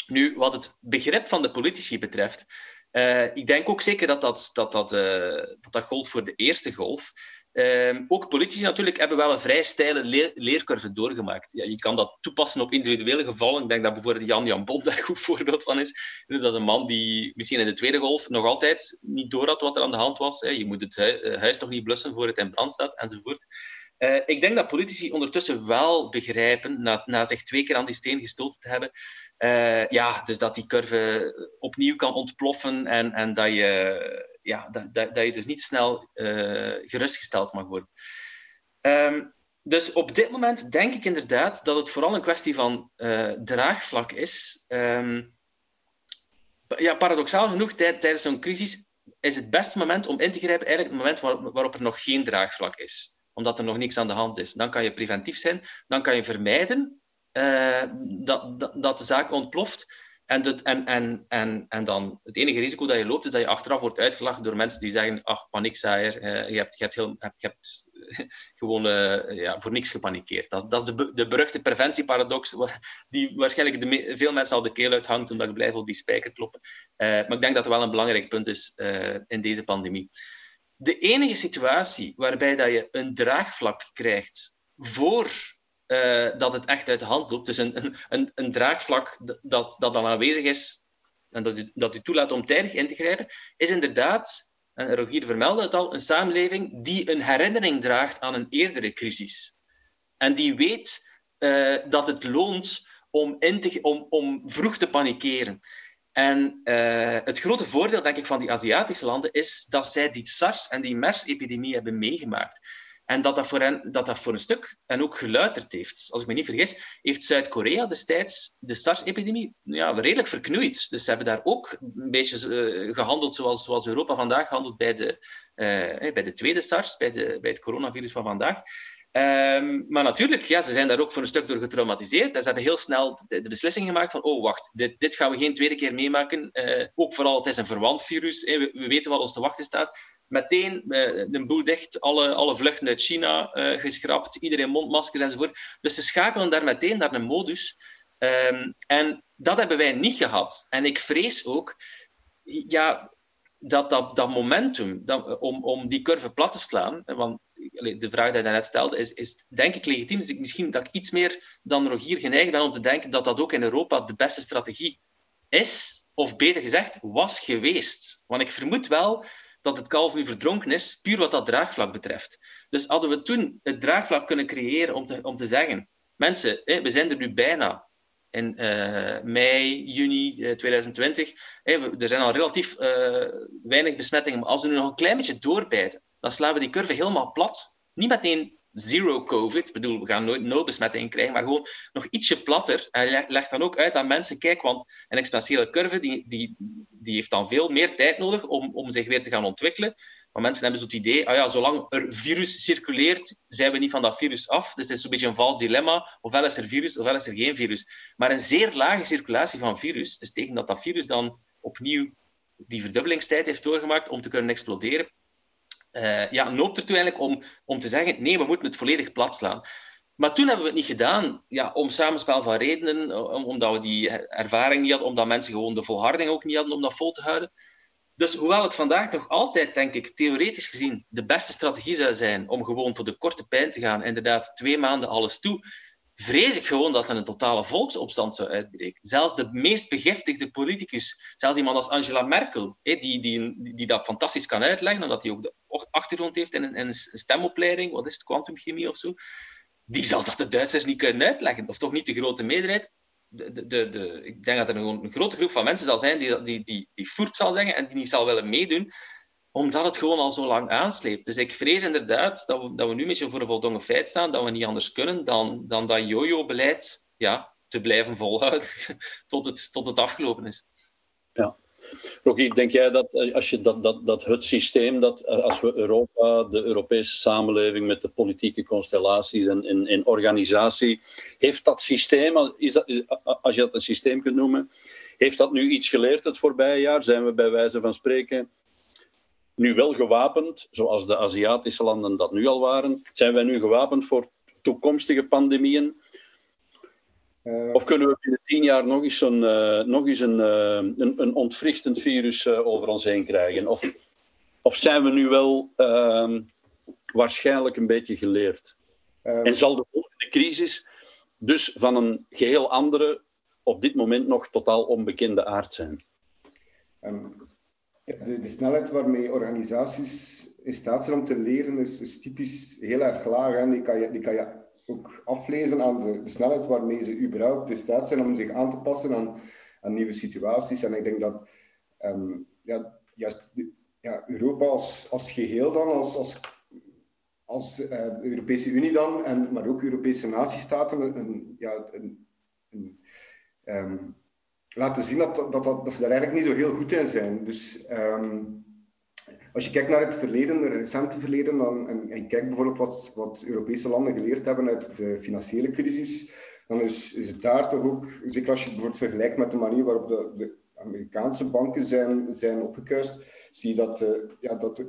Nu, wat het begrip van de politici betreft, uh, ik denk ook zeker dat dat, dat, dat, dat, dat gold voor de eerste golf. Um, ook politici natuurlijk hebben wel een vrij steile leer leercurve doorgemaakt. Ja, je kan dat toepassen op individuele gevallen. Ik denk dat bijvoorbeeld Jan Jan Bond daar een goed voorbeeld van is. Dat is een man die misschien in de tweede golf nog altijd niet door had wat er aan de hand was. Je moet het hu huis toch niet blussen voor het in brand staat, enzovoort. Uh, ik denk dat politici ondertussen wel begrijpen, na, na zich twee keer aan die steen gestoten te hebben, uh, ja, dus dat die curve opnieuw kan ontploffen en, en dat, je, ja, dat, dat, dat je dus niet snel uh, gerustgesteld mag worden. Um, dus op dit moment denk ik inderdaad dat het vooral een kwestie van draagvlak is. Um, ja, paradoxaal genoeg, tij tijdens zo'n crisis is het beste moment om in te grijpen eigenlijk het moment waar, waarop er nog geen draagvlak is omdat er nog niks aan de hand is. Dan kan je preventief zijn, dan kan je vermijden uh, dat, dat, dat, de zaak ontploft. En, en, en, en, en dan het enige risico dat je loopt, is dat je achteraf wordt uitgelachen door mensen die zeggen: Ach, paniekzaaier, uh, je hebt, je hebt, heel, je hebt gewoon uh, ja, voor niks gepanikeerd. Dat, dat is de, de beruchte preventieparadox, die waarschijnlijk de, veel mensen al de keel uithangt, omdat ik blijf op die spijker kloppen. maar ik denk dat het wel een belangrijk punt is in deze pandemie de enige situatie waarbij dat je een draagvlak krijgt voor uh, dat het echt uit de hand loopt, dus een, een, een draagvlak dat, dat dan aanwezig is en dat u, dat u toelaat om tijdig in te grijpen, is inderdaad, en Rogier vermeldde het al, een samenleving die een herinnering draagt aan een eerdere crisis. En die weet uh, dat het loont om, in te, om, om vroeg te panikeren. En uh, het grote voordeel, denk ik, van die Aziatische landen is dat zij die SARS en die MERS-epidemie hebben meegemaakt. En dat dat, voor dat dat voor een stuk en ook geluisterd heeft. Als ik me niet vergis, heeft Zuid-Korea destijds de SARS-epidemie ja, redelijk verknoeid. Dus ze hebben daar ook een beetje uh, gehandeld zoals, zoals Europa vandaag handelt bij de, uh, bij de tweede SARS, bij, de, bij het coronavirus van vandaag. Um, maar natuurlijk, ja, ze zijn daar ook voor een stuk door getraumatiseerd. En ze hebben heel snel de, beslissing gemaakt van, oh wacht, dit, dit, gaan we geen tweede keer meemaken. Uh, ook vooral, het is een verwant virus. We, we, weten wat ons te wachten staat. Meteen de boel dicht, alle, alle vluchten uit China uh, geschrapt, iedereen mondmaskers enzovoort. Dus ze schakelen daar meteen naar een modus. Um, en dat hebben wij niet gehad. En ik vrees ook, ja, dat, dat, dat momentum om, om die curve plat te slaan, want de vraag die je net stelde, is, is denk ik legitiem. Dus ik, misschien dat ik iets meer dan Rogier geneigd ben om te denken dat dat ook in Europa de beste strategie is, of beter gezegd, was geweest. Want ik vermoed wel dat het kalf nu verdronken is, puur wat dat draagvlak betreft. Dus hadden we toen het draagvlak kunnen creëren om te, om te zeggen, mensen, we zijn er nu bijna in uh, mei, juni uh, 2020. er zijn al relatief uh, weinig besmettingen, maar als we nu nog een klein beetje doorbijten, dan slaan we die curve helemaal plat. Niet meteen zero COVID, ik bedoel, we gaan nooit nul besmettingen krijgen, maar gewoon nog ietsje platter. En legt dan ook uit aan mensen, kijk, want een exponentiële curve die, die, die heeft dan veel meer tijd nodig om, om zich weer te gaan ontwikkelen. Maar mensen hebben het idee, ah ja, zolang er virus circuleert, zijn we niet van dat virus af. Dus het is zo'n beetje een vals dilemma. Ofwel is er virus, ofwel is er geen virus. Maar een zeer lage circulatie van virus, dus tegen dat dat virus dan opnieuw die verdubbelingstijd heeft doorgemaakt om te kunnen exploderen, uh, ja, noopt ertoe eigenlijk om, om te zeggen, nee, we moeten het volledig plat slaan. Maar toen hebben we het niet gedaan, ja, om samenspel van redenen, omdat we die ervaring niet hadden, omdat mensen gewoon de volharding ook niet hadden om dat vol te houden. Dus hoewel het vandaag nog altijd, denk ik, theoretisch gezien de beste strategie zou zijn om gewoon voor de korte pijn te gaan, inderdaad twee maanden alles toe, vrees ik gewoon dat er een totale volksopstand zou uitbreken. Zelfs de meest begiftigde politicus, zelfs iemand als Angela Merkel, die, die, die dat fantastisch kan uitleggen, omdat hij ook de achtergrond heeft in een, in een stemopleiding, wat is het, kwantumchemie of zo, die zal dat de Duitsers niet kunnen uitleggen, of toch niet de grote meerderheid. De, de, de, ik denk dat er een, grote groep van mensen zal zijn die, die, die, die voert zal zeggen en die niet zal willen meedoen, omdat het gewoon al zo lang aansleept. Dus ik vrees inderdaad dat we, dat we nu een beetje voor een voldongen feit staan, dat we niet anders kunnen dan, dan dat jojo-beleid ja, te blijven volhouden tot het, tot het afgelopen is. Ja. Rocky, denk jij dat eh, als je dat, dat, dat het systeem, dat eh, als we Europa, de Europese samenleving met de politieke constellaties en, en, en organisatie, heeft dat systeem, is als je dat een systeem kunt noemen, heeft dat nu iets geleerd het voorbije jaar? Zijn we bij wijze van spreken nu wel gewapend, zoals de Aziatische landen dat nu al waren? Zijn wij nu gewapend voor toekomstige pandemieën? Uh, of kunnen we binnen tien jaar nog eens een, uh, nog eens een, uh, een, een, ontwrichtend virus over ons heen krijgen? Of, of zijn we nu wel ehm, waarschijnlijk een beetje geleerd? en zal de volgende crisis dus van een geheel andere, op dit moment nog totaal onbekende aard zijn? Um, de, de, snelheid waarmee organisaties in staat zijn om te leren is, is typisch heel erg laag. En die kan je, die kan je ook aflezen aan de, snelheid waarmee ze überhaupt in staat zijn om zich aan te passen aan, aan nieuwe situaties. En ik denk dat um, ja, juist ja, Europa als, geheel dan, als, als, als uh, Europese Unie dan, en, maar ook Europese natiestaten, ja, een, een um, laten zien dat, dat, dat, ze daar eigenlijk niet zo heel goed in zijn. Dus um, als je kijkt naar het verleden, het recente verleden, dan, en, kijkt bijvoorbeeld wat, wat Europese landen geleerd hebben uit de financiële crisis, dan is, is daar toch ook, zeker als je het bijvoorbeeld vergelijkt met de manier waarop de, de Amerikaanse banken zijn, zijn opgekuist, zie je dat, uh, ja, dat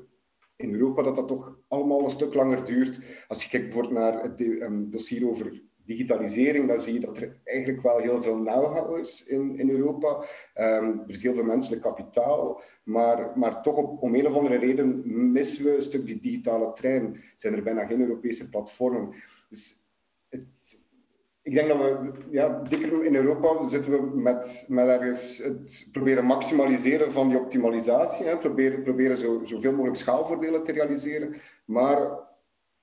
in Europa dat dat toch allemaal een stuk langer duurt. Als je kijkt bijvoorbeeld naar het um, dossier over digitalisering, dan zie je dat er eigenlijk wel heel veel know-how is in, in Europa. Um, er is heel veel menselijk kapitaal, maar, maar toch op, om een of andere reden missen we een stuk die digitale trein. Zijn er bijna geen Europese platformen. Dus het, ik denk dat we, ja, zeker in Europa zitten we met, met ergens het proberen maximaliseren van die optimalisatie. Hè. Proberen, proberen zo, zoveel mogelijk schaalvoordelen te realiseren. Maar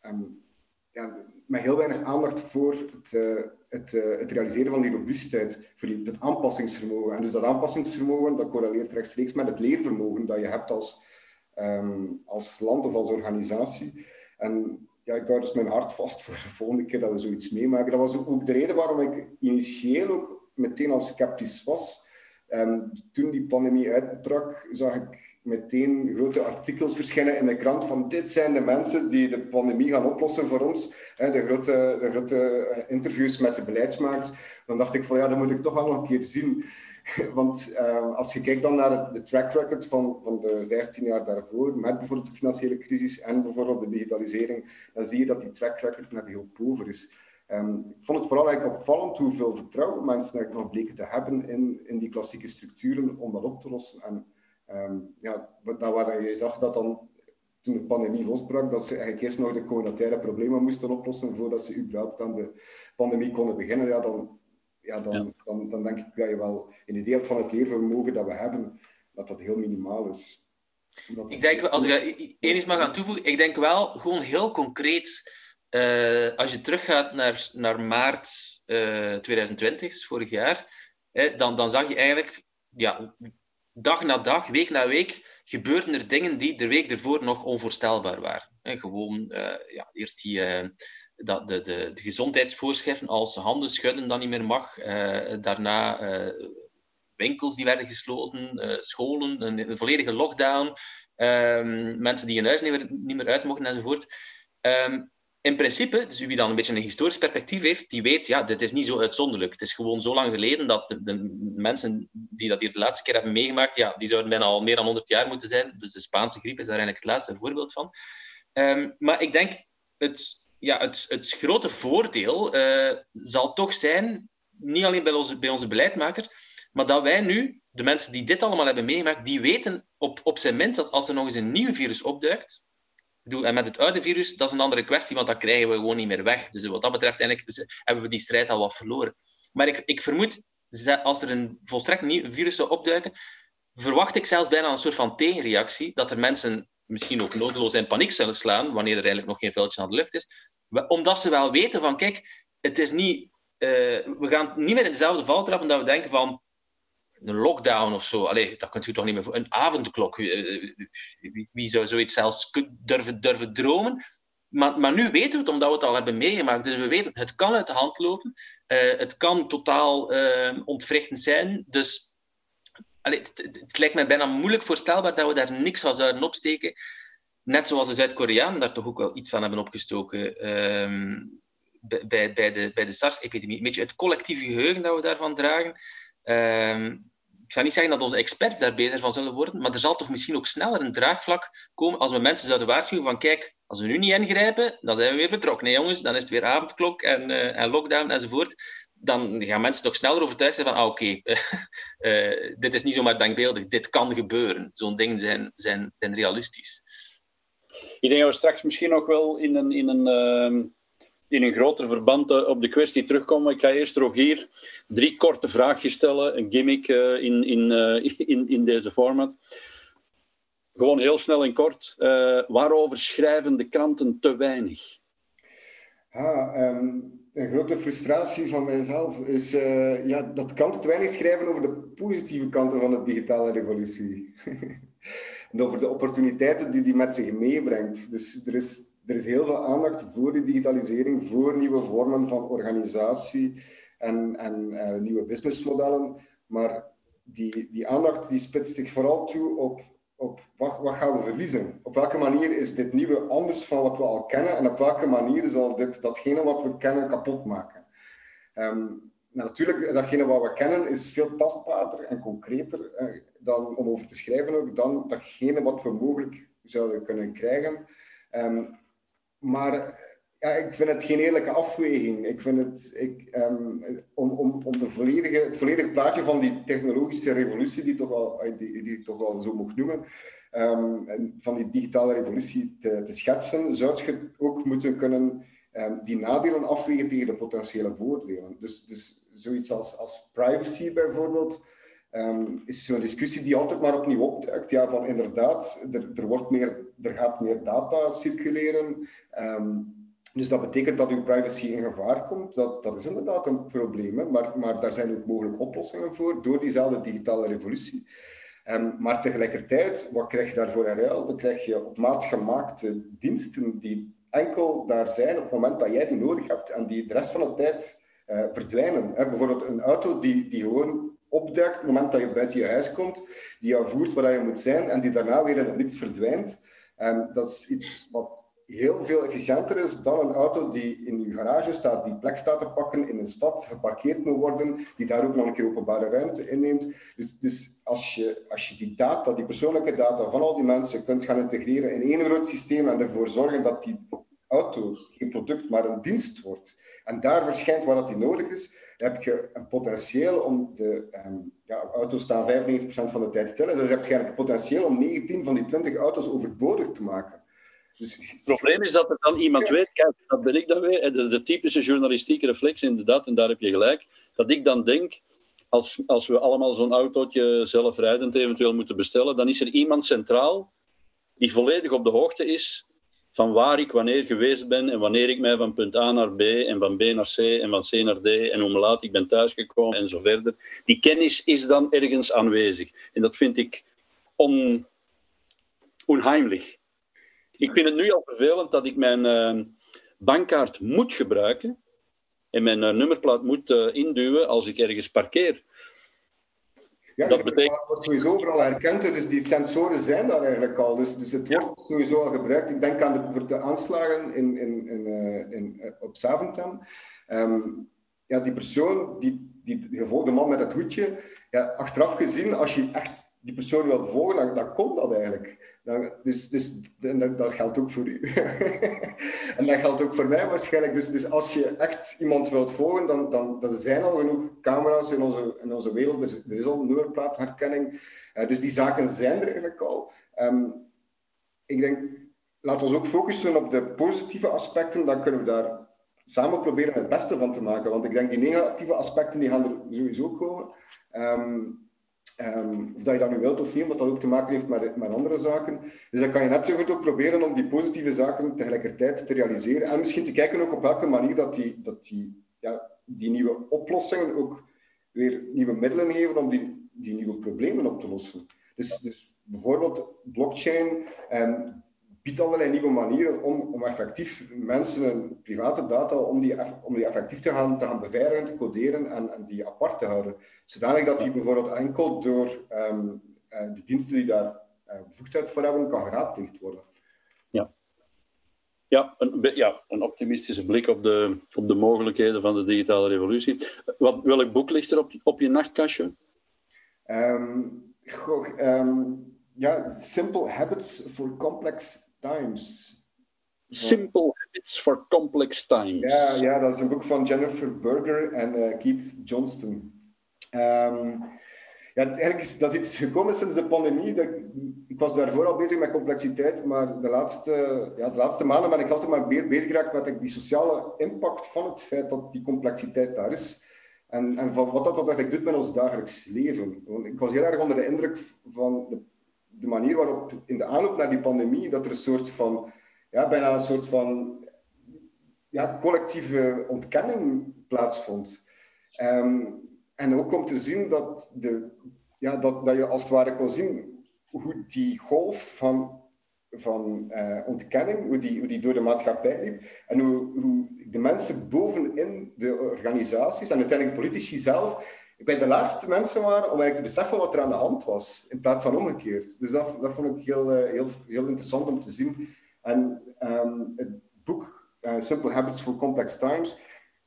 um, ja, met heel weinig aandacht voor het, uh, het, uh, het, realiseren van die robuustheid, voor die, het aanpassingsvermogen. En dus dat aanpassingsvermogen, dat correleert rechtstreeks met het leervermogen dat je hebt als, um, als land of als organisatie. En ja, ik hou dus mijn hart vast voor de volgende keer dat we zoiets meemaken. Dat was ook de reden waarom ik initieel ook meteen al sceptisch was. Um, toen die pandemie uitbrak, zag ik meteen grote artikels verschijnen in de krant van dit zijn de mensen die de pandemie gaan oplossen voor ons. De grote, de grote eh, interviews met de beleidsmakers. Dan dacht ik van ja, dat moet ik toch wel nog een keer zien. Want uh, als je kijkt dan naar de track record van, van de 15 jaar daarvoor, met bijvoorbeeld de financiële crisis en bijvoorbeeld de digitalisering, dan zie je dat die track record net heel pover is. Um, ik vond het vooral eigenlijk opvallend hoeveel vertrouwen mensen nog bleken te hebben in, in die klassieke structuren om dat op te lossen. En Um, ja, dat waar je zag dat dan toen de pandemie losbrak, dat ze eigenlijk eerst nog de communautaire problemen moesten oplossen voordat ze überhaupt aan de pandemie konden beginnen, ja, dan, ja, dan, Dan, dan, denk ik dat je wel een idee hebt van het leervermogen dat we hebben, dat dat heel minimaal is. ik denk, als ik één iets mag aan toevoegen, ik denk wel gewoon heel concreet, uh, als je teruggaat naar, naar maart uh, 2020, vorig jaar, dan, dan zag je eigenlijk ja, dag na dag, week na week, gebeurden er dingen die de week ervoor nog onvoorstelbaar waren. gewoon uh, ja, eerst die, uh, dat de, de, de, gezondheidsvoorschriften als handen schudden dan niet meer mag. Uh, daarna winkels die werden gesloten, scholen, een, volledige lockdown, ehm, mensen die in huis niet meer, niet meer uit mochten enzovoort. Um, in principe, dus wie dan een beetje een historisch perspectief heeft, die weet, ja, dit is niet zo uitzonderlijk. Het is gewoon zo lang geleden dat de, mensen die dat hier de laatste keer hebben meegemaakt, ja, die zouden bijna al meer dan 100 jaar moeten zijn. Dus de Spaanse griep is daar eigenlijk het laatste voorbeeld van. Um, maar ik denk, het, ja, het, het grote voordeel uh, zal toch zijn, niet alleen bij onze, bij onze beleidmakers, maar dat wij nu, de mensen die dit allemaal hebben meegemaakt, die weten op, op zijn minst dat als er nog eens een nieuw virus opduikt, en met het oude virus, dat is een andere kwestie, want dat krijgen we gewoon niet meer weg. Dus wat dat betreft eigenlijk, hebben we die strijd al wat verloren. Maar ik, ik vermoed, als er een volstrekt nieuw virus zou opduiken, verwacht ik zelfs bijna een soort van tegenreactie, dat er mensen misschien ook nodeloos in paniek zullen slaan, wanneer er eigenlijk nog geen vuiltje aan de lucht is, omdat ze wel weten van, kijk, het is niet, uh, we gaan niet meer in dezelfde val trappen dat we denken van een lockdown of zo. Allee, dat kunt u toch niet meer voor. Een avondklok. Wie, wie, zou zoiets zelfs durven, durven dromen? Maar, maar nu weten we het, omdat we het al hebben meegemaakt. Dus we weten, het kan uit de hand lopen. Uh, het kan totaal uh, ontwrichtend zijn. Dus Allee, het, lijkt mij bijna moeilijk voorstelbaar dat we daar niks van zouden opsteken. Net zoals de Zuid-Koreanen daar toch ook wel iets van hebben opgestoken um, bij, bij, de, bij de SARS-epidemie. Een beetje het collectieve geheugen dat we daarvan dragen. Um, ik ga niet zeggen dat onze experts daar beter van zullen worden, maar er zal toch misschien ook sneller een draagvlak komen als we mensen zouden waarschuwen van kijk, als we nu niet ingrijpen, dan zijn we weer vertrokken. Nee jongens, dan is het weer avondklok en, uh, en lockdown enzovoort dan gaan mensen toch sneller overtuigd zijn van, ah, oké, eh, dit is niet zomaar denkbeeldig, dit kan gebeuren. Zo'n dingen zijn, zijn, zijn realistisch. Ik denk dat we straks misschien ook wel in een, in een, uh, in een groter verband uh, op de kwestie terugkomen. Ik ga eerst ook hier drie korte vraagjes stellen, een gimmick uh, in, in, in, in deze format. Gewoon heel snel en kort. waarover schrijven de kranten te weinig? Um een grote frustratie van mijzelf is ja, dat kranten te weinig schrijven over de positieve kanten van de digitale revolutie. en over de opportuniteiten die die met zich meebrengt. Dus er is, er is heel veel aandacht voor de digitalisering, voor nieuwe vormen van organisatie en, en uh, nieuwe businessmodellen. Maar die, die aandacht die spitst zich vooral toe op op wat, wat, gaan we verliezen? Op welke manier is dit nieuwe anders van wat we al kennen? En op welke manier zal dit datgene wat we kennen kapot maken? Um, natuurlijk, datgene wat we kennen is veel tastbaarder en concreter eh, dan, om over te schrijven ook, dan datgene wat we mogelijk zouden kunnen krijgen. Um, maar ja, ik vind het geen eerlijke afweging. Ik vind het, ik, um, om, om, om de volledige, het volledige plaatje van die technologische revolutie, die, toch wel, die, die ik toch wel zo mocht noemen, um, van die digitale revolutie te, te, schetsen, zou je ook moeten kunnen um, die nadelen afwegen tegen de potentiële voordelen. Dus, dus zoiets als, als privacy bijvoorbeeld, is zo'n discussie die altijd maar opnieuw opduikt. Ja, van inderdaad, er, er, wordt meer, er gaat meer data circuleren. Dus dat betekent dat uw privacy in gevaar komt. Dat, dat is inderdaad een probleem, maar, maar daar zijn ook mogelijk oplossingen voor door diezelfde digitale revolutie. Um, maar tegelijkertijd, wat krijg je daarvoor in ruil? Dan krijg je op maat gemaakte diensten die enkel daar zijn op het moment dat jij die nodig hebt en die de rest van de tijd uh, verdwijnen. bijvoorbeeld een auto die, die gewoon opduikt op het moment dat je buiten je huis komt, die jou voert waar je moet zijn en die daarna weer in het niets verdwijnt. Um, dat is iets wat heel veel efficiënter is dan een auto die in je garage staat, die plek staat te pakken in een stad, geparkeerd moet worden, die daar ook nog een keer openbare ruimte inneemt. Dus, dus als, je, als je die data, die persoonlijke data van al die mensen kunt gaan integreren in één groot systeem en ervoor zorgen dat die auto geen product, maar een dienst wordt, en daar verschijnt waar dat die nodig is, heb je een potentieel om de um, ja, auto's staan 95% van de tijd stil, dus heb je een potentieel om 19 van die 20 auto's overbodig te maken. Dus het probleem is dat er dan iemand weet, kijk, dat ben ik dan weer, de, de typische journalistieke reflex inderdaad, en daar heb je gelijk, dat ik dan denk, als, als we allemaal zo'n autootje zelfrijdend eventueel moeten bestellen, dan is er iemand centraal die volledig op de hoogte is van waar ik wanneer geweest ben en wanneer ik mij van punt A naar B en van B naar C en van C naar D en hoe laat ik ben thuisgekomen en zo verder. Die kennis is dan ergens aanwezig. En dat vind ik on, onheimlich. Ik vind het nu al vervelend dat ik mijn uh, bankkaart moet gebruiken en mijn uh, nummerplaat moet uh, induwen als ik ergens parkeer. Ja, dat betekent... wordt sowieso overal herkend, dus die sensoren zijn daar eigenlijk al. Dus, dus het wordt sowieso al gebruikt. Ik denk aan de, voor de aanslagen in, in, in, in op Zaventem. Um, ja, die persoon, die, die gevolgde man met het hoedje, ja, achteraf gezien, als je echt die persoon wilt volgen, dan, dan kon dat eigenlijk. Dan, dus, dus dat, geldt ook voor u. en dat geldt ook voor mij waarschijnlijk. Dus, dus als je echt iemand wilt volgen, dan, dan, dan zijn al genoeg camera's in onze, in onze wereld. Er, er is al nummerplaatherkenning. Uh, dus die zaken zijn er eigenlijk al. Um, ik denk, laten we ons ook focussen op de positieve aspecten. Dan kunnen we daar samen proberen het beste van te maken. Want ik denk, die negatieve aspecten die gaan er sowieso komen. Um, Um, of dat je dat nu wilt of niet, omdat dat ook te maken heeft met, met andere zaken. Dus dan kan je net zo goed ook proberen om die positieve zaken tegelijkertijd te realiseren. En misschien te kijken ook op welke manier dat die, dat die, ja, die nieuwe oplossingen ook weer nieuwe middelen geven om die, die nieuwe problemen op te lossen. Dus, dus bijvoorbeeld blockchain en biedt allerlei nieuwe manieren om, om effectief mensen, private data, om die, om die effectief te gaan, te gaan beveiligen, te coderen en, en die apart te houden. Zodanig dat die bijvoorbeeld enkel door um, de diensten die daar uh, bevoegdheid voor hebben, kan geraadpleegd worden. Ja. Ja een, ja, een optimistische blik op de, op de mogelijkheden van de digitale revolutie. Wat, welk boek ligt er op, op je nachtkastje? Um, goh, um, ja, Simple Habits for Complex Times. Simple Habits for Complex Times. Ja, ja, dat is een boek van Jennifer Berger en uh, Keith Johnston. Um, ja, eigenlijk is dat is iets gekomen sinds de pandemie. Dat, ik was daarvoor al bezig met complexiteit, maar de laatste, ja, de laatste maanden ben ik altijd maar meer bezig geraakt met die sociale impact van het feit dat die complexiteit daar is. En, en van wat dat eigenlijk doet met ons dagelijks leven. Want ik was heel erg onder de indruk van de de manier waarop in de aanloop naar die pandemie, dat er een soort van, ja, bijna een soort van ja, collectieve ontkenning plaatsvond. Um, en ook om te zien dat, de, ja, dat, dat je als het ware kon zien hoe die golf van, van uh, ontkenning, hoe die, hoe die door de maatschappij liep, en hoe, hoe de mensen bovenin de organisaties en uiteindelijk politici zelf ik ben de laatste mensen waren om eigenlijk te beseffen wat er aan de hand was, in plaats van omgekeerd. Dus dat, dat vond ik heel, uh, heel, heel interessant om te zien. En um, het boek uh, Simple Habits for Complex Times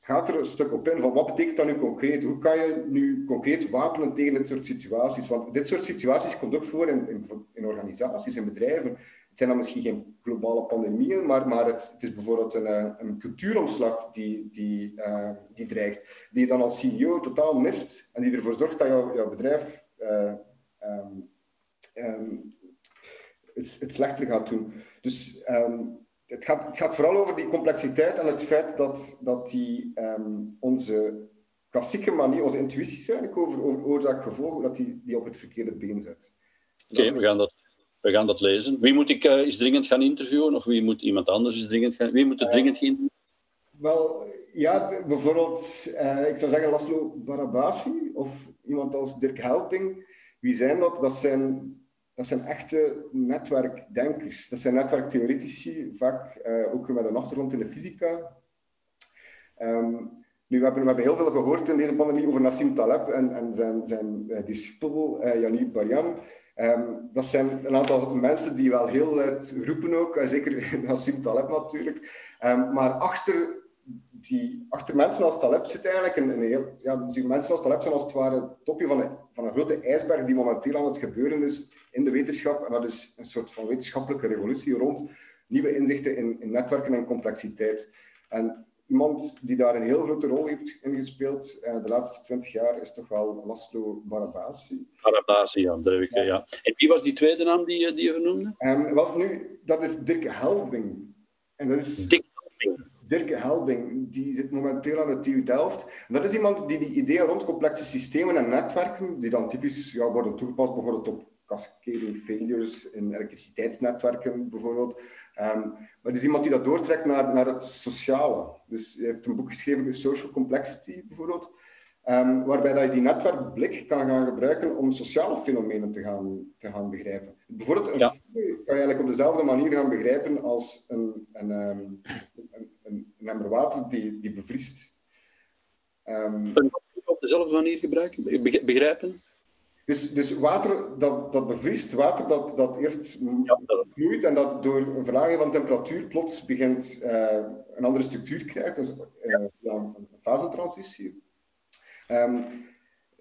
gaat er een stuk op in van wat betekent dat nu concreet? Hoe kan je nu concreet wapenen tegen dit soort situaties? Want dit soort situaties komt ook voor in, in, organisaties, in bedrijven. Het zijn dan misschien geen globale pandemieën, maar, maar het, het is bijvoorbeeld een, eh, een cultuuromslag die, die, uh, die dreigt, die je dan als CEO totaal mist en die ervoor zorgt dat jouw, jouw bedrijf uh, um, um, het, het, slechter gaat doen. Dus um, het, gaat, het gaat vooral over die complexiteit en het feit dat, dat die, onze klassieke manier, onze intuïties eigenlijk over, over oorzaak-gevolg, dat die, die op het verkeerde been zet. Oké, we gaan dat we gaan dat lezen. Wie moet ik uh, eens dringend gaan interviewen? Of wie moet iemand anders eens dringend gaan... Wie moet er dringend gaan interviewen? Wel, ja, bijvoorbeeld, uh, ik zou zeggen Laszlo Barabasi of iemand als Dirk Helping. Wie zijn dat? Dat zijn, dat zijn echte netwerkdenkers. Dat zijn netwerktheoretici, vaak ook met een achtergrond in de fysica. Um, nu, we hebben, we hebben heel veel gehoord in deze pandemie over Nassim Taleb en, en zijn, zijn discipel uh, Yannick Baryan. Um, dat zijn een aantal mensen die wel heel luid roepen ook, zeker Nassim Taleb natuurlijk. Um, maar achter, die, achter mensen als Taleb zit eigenlijk een, een heel... Ja, dus mensen als Taleb zijn als het ware het topje van een, van een grote ijsberg die momenteel aan het gebeuren is in de wetenschap. En dat is een soort van wetenschappelijke revolutie rond nieuwe inzichten in, in netwerken en complexiteit. En iemand die daar een heel grote rol heeft ingespeeld uh, de laatste twintig jaar is toch wel Laszlo Barabasi. Barabasi, ja, ik, ja. ja. En wie was die tweede naam die, die je vernoemde? Um, wel, nu, dat is Dirk Helbing. En dat is... Dirk Helbing. Dirk Helbing, die zit momenteel aan de TU Delft. En dat is iemand die die ideeën rond complexe systemen en netwerken, die dan typisch ja, worden toegepast bijvoorbeeld op cascading failures in elektriciteitsnetwerken bijvoorbeeld, Um, maar er is iemand die dat doortrekt naar, naar het sociale. Dus hij heeft een boek geschreven, Social Complexity bijvoorbeeld, um, waarbij dat je die netwerkblik kan gaan gebruiken om sociale fenomenen te gaan, te gaan begrijpen. Bijvoorbeeld een ja. kan je eigenlijk op dezelfde manier gaan begrijpen als een, een, um, een, een, een emmer water die, die bevriest. op dezelfde manier gebruiken, begrijpen? Dus, dus water dat, dat bevriest, water dat, dat eerst vloeit en dat door een verlaging van temperatuur plots begint uh, een andere structuur krijgt, dus uh, ja, een fasetransitie. Um,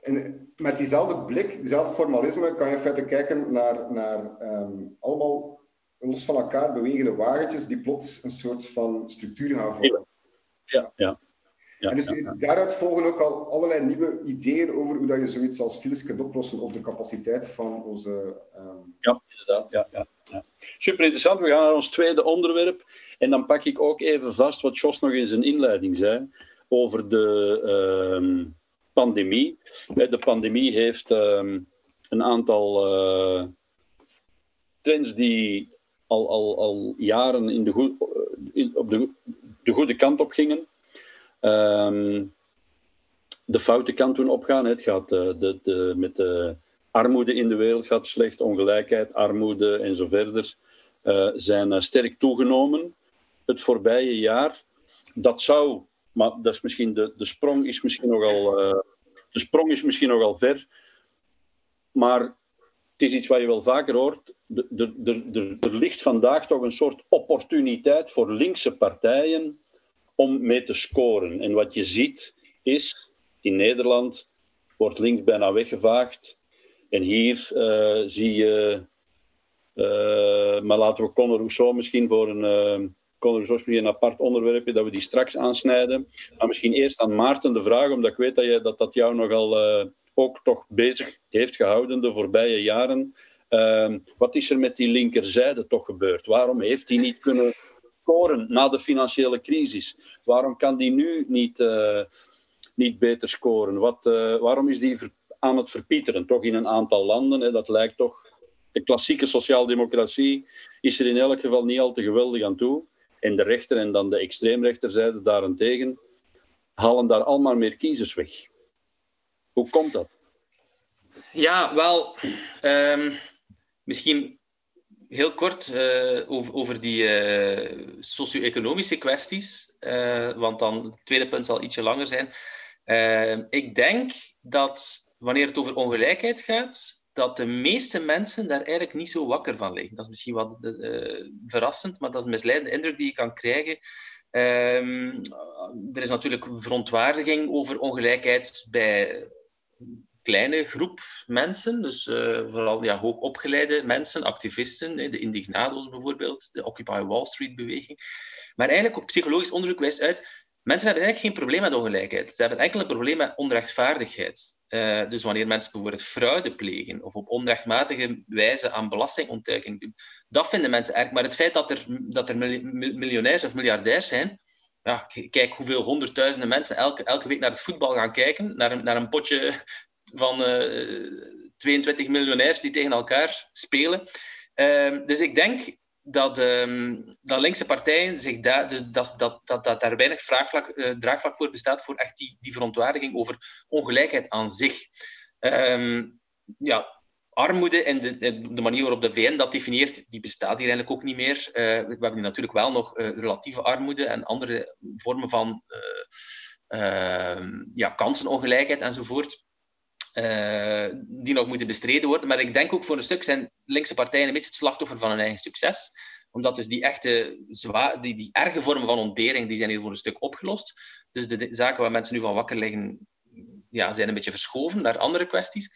en met diezelfde blik, diezelfde formalisme, kan je verder kijken naar, naar ehm, allemaal los van elkaar bewegende wagentjes die plots een soort van structuur gaan vormen. Ja, ja. Ja, en dus daaruit volgen ook al allerlei nieuwe ideeën over hoe dat je zoiets als files kunt oplossen of de capaciteit van onze... Um... Ja, inderdaad. Ja, ja, ja. Super interessant. We gaan naar ons tweede onderwerp. En dan pak ik ook even vast wat Jos nog in zijn inleiding zei over de uh, pandemie. De pandemie heeft uh, een aantal uh, trends die al, al, al jaren in de goed, in, op de, de goede kant op gingen. Um, de foute kant toen opgaan. Het gaat de, de, de, met de armoede in de wereld gaat slecht, ongelijkheid, armoede en zo verder uh, zijn sterk toegenomen het voorbije jaar. Dat zou maar dat is misschien de, de sprong is misschien nogal, de sprong is misschien nogal ver. Maar het is iets wat je wel vaker hoort. Er ligt vandaag toch een soort opportuniteit voor linkse partijen om mee te scoren. En wat je ziet is, in Nederland wordt links bijna weggevaagd. En hier uh, zie je, uh, maar laten we Conor Rousseau misschien voor een Conor zoals een apart onderwerpje dat we die straks aansnijden. Maar misschien eerst aan Maarten de vraag, omdat ik weet dat je, dat, dat jou nogal uh, ook toch bezig heeft gehouden de voorbije jaren. Uh, wat is er met die linkerzijde toch gebeurd? Waarom heeft hij niet kunnen scoren na de financiële crisis? Waarom kan die nu niet, uh, niet beter scoren? Wat, uh, waarom is die aan het verpieteren? Toch in een aantal landen. Hè? Dat lijkt toch. De klassieke sociaaldemocratie is er in elk geval niet al te geweldig aan toe. En de rechter en dan de extreemrechterzijde daarentegen halen daar allemaal meer kiezers weg. Hoe komt dat? Ja, wel, um, misschien heel kort uh, over, die uh, socio-economische kwesties, uh, want dan het tweede punt zal ietsje langer zijn. Ehm, ik denk dat wanneer het over ongelijkheid gaat, dat de meeste mensen daar eigenlijk niet zo wakker van liggen. Dat is misschien wat verrassend, maar dat is een misleidende indruk die je kan krijgen. Um, er is natuurlijk verontwaardiging over ongelijkheid bij kleine groep mensen, dus uh, vooral ja, hoogopgeleide mensen, activisten, de indignado's bijvoorbeeld, de Occupy Wall Street-beweging. Maar eigenlijk ook psychologisch onderzoek wijst uit, mensen hebben eigenlijk geen probleem met ongelijkheid. Ze hebben enkel een probleem met onrechtvaardigheid. Uh, dus wanneer mensen bijvoorbeeld fraude plegen of op onrechtmatige wijze aan belastingontduiking doen, dat vinden mensen erg. Maar het feit dat er, dat er miljonairs of miljardairs zijn, ja, kijk hoeveel honderdduizenden mensen elke, elke week naar het voetbal gaan kijken, naar een, naar een potje van uh, eh, 22 miljonairs die tegen elkaar spelen. Uh, dus ik denk dat, um, dat linkse partijen zich daar, dus dat, dat, dat, dat daar weinig vraagvlak, uh, draagvlak voor bestaat voor echt die, die verontwaardiging over ongelijkheid aan zich. Um, ja, armoede en de, de, manier waarop de VN dat definieert, die bestaat hier eigenlijk ook niet meer. We hebben natuurlijk wel nog relatieve armoede en andere vormen van ja, kansenongelijkheid enzovoort. Uh, die nog moeten bestreden worden. Maar ik denk ook voor een stuk zijn linkse partijen een beetje het slachtoffer van hun eigen succes. Omdat dus die echte, die, die erge vormen van ontbering, die zijn hier voor een stuk opgelost. Dus de, zaken waar mensen nu van wakker liggen, ja, zijn een beetje verschoven naar andere kwesties.